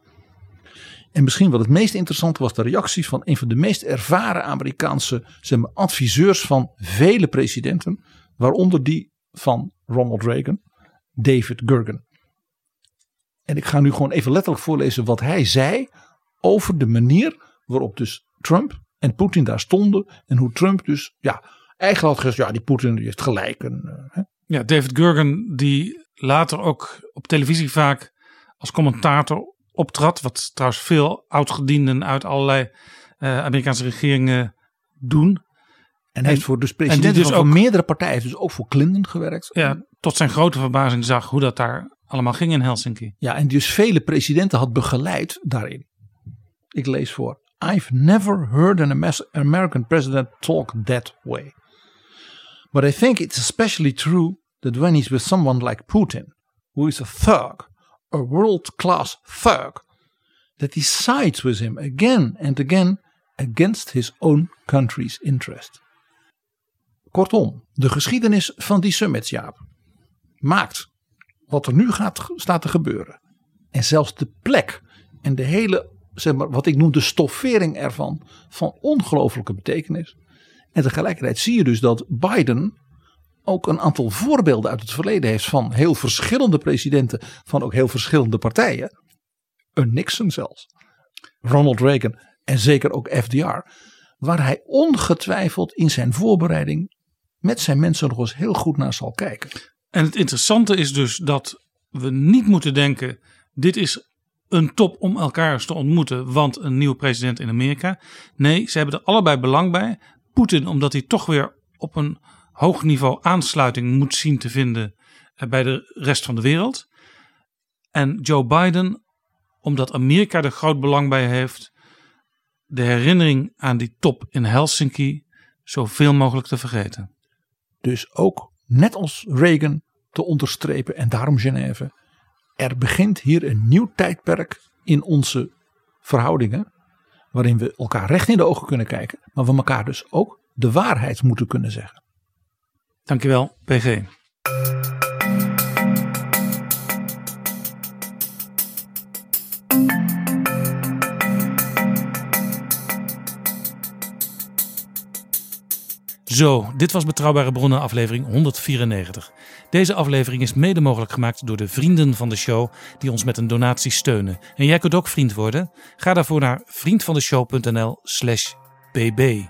En misschien wat het meest interessante was de reacties van een van de meest ervaren Amerikaanse zeg maar, adviseurs van vele presidenten, Waaronder die van Ronald Reagan, David Gurgen. En ik ga nu gewoon even letterlijk voorlezen wat hij zei over de manier waarop dus Trump en Poetin daar stonden. En hoe Trump dus, ja, eigenlijk had gezegd, ja, die Poetin die heeft gelijk. En, uh, hè. Ja, David Gurgen, die later ook op televisie vaak als commentator optrad. Wat trouwens veel oudgedienden uit allerlei uh, Amerikaanse regeringen doen. En heeft voor dus president dus van, ook, meerdere partijen, dus ook voor Clinton gewerkt. Ja, tot zijn grote verbazing zag hoe dat daar allemaal ging in Helsinki. Ja, en dus vele presidenten had begeleid daarin. Ik lees voor. I've never heard an American president talk that way. But I think it's especially true that when he's with someone like Putin, who is a thug, a world class thug, that he sides with him again and again against his own country's interest. Kortom, de geschiedenis van die summits, Jaap, maakt wat er nu gaat, staat te gebeuren. En zelfs de plek en de hele, zeg maar, wat ik noem de stoffering ervan, van ongelooflijke betekenis. En tegelijkertijd zie je dus dat Biden ook een aantal voorbeelden uit het verleden heeft van heel verschillende presidenten van ook heel verschillende partijen. Een Nixon zelfs. Ronald Reagan en zeker ook FDR. Waar hij ongetwijfeld in zijn voorbereiding met zijn mensen nog eens heel goed naar zal kijken. En het interessante is dus dat we niet moeten denken: dit is een top om elkaar eens te ontmoeten, want een nieuwe president in Amerika. Nee, ze hebben er allebei belang bij. Poetin, omdat hij toch weer op een hoog niveau aansluiting moet zien te vinden eh, bij de rest van de wereld. En Joe Biden, omdat Amerika er groot belang bij heeft, de herinnering aan die top in Helsinki zoveel mogelijk te vergeten. Dus ook net als Reagan te onderstrepen en daarom Genève. Er begint hier een nieuw tijdperk in onze verhoudingen. Waarin we elkaar recht in de ogen kunnen kijken. Maar we elkaar dus ook de waarheid moeten kunnen zeggen. Dankjewel, PG. Zo, dit was Betrouwbare Bronnen aflevering 194. Deze aflevering is mede mogelijk gemaakt door de vrienden van de show die ons met een donatie steunen. En jij kunt ook vriend worden? Ga daarvoor naar vriendvandeshow.nl slash bb.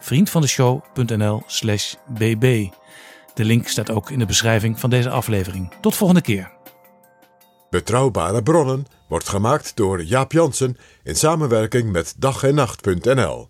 vriendvandeshow.nl slash bb. De link staat ook in de beschrijving van deze aflevering. Tot volgende keer. Betrouwbare Bronnen wordt gemaakt door Jaap Jansen in samenwerking met dag en nacht.nl.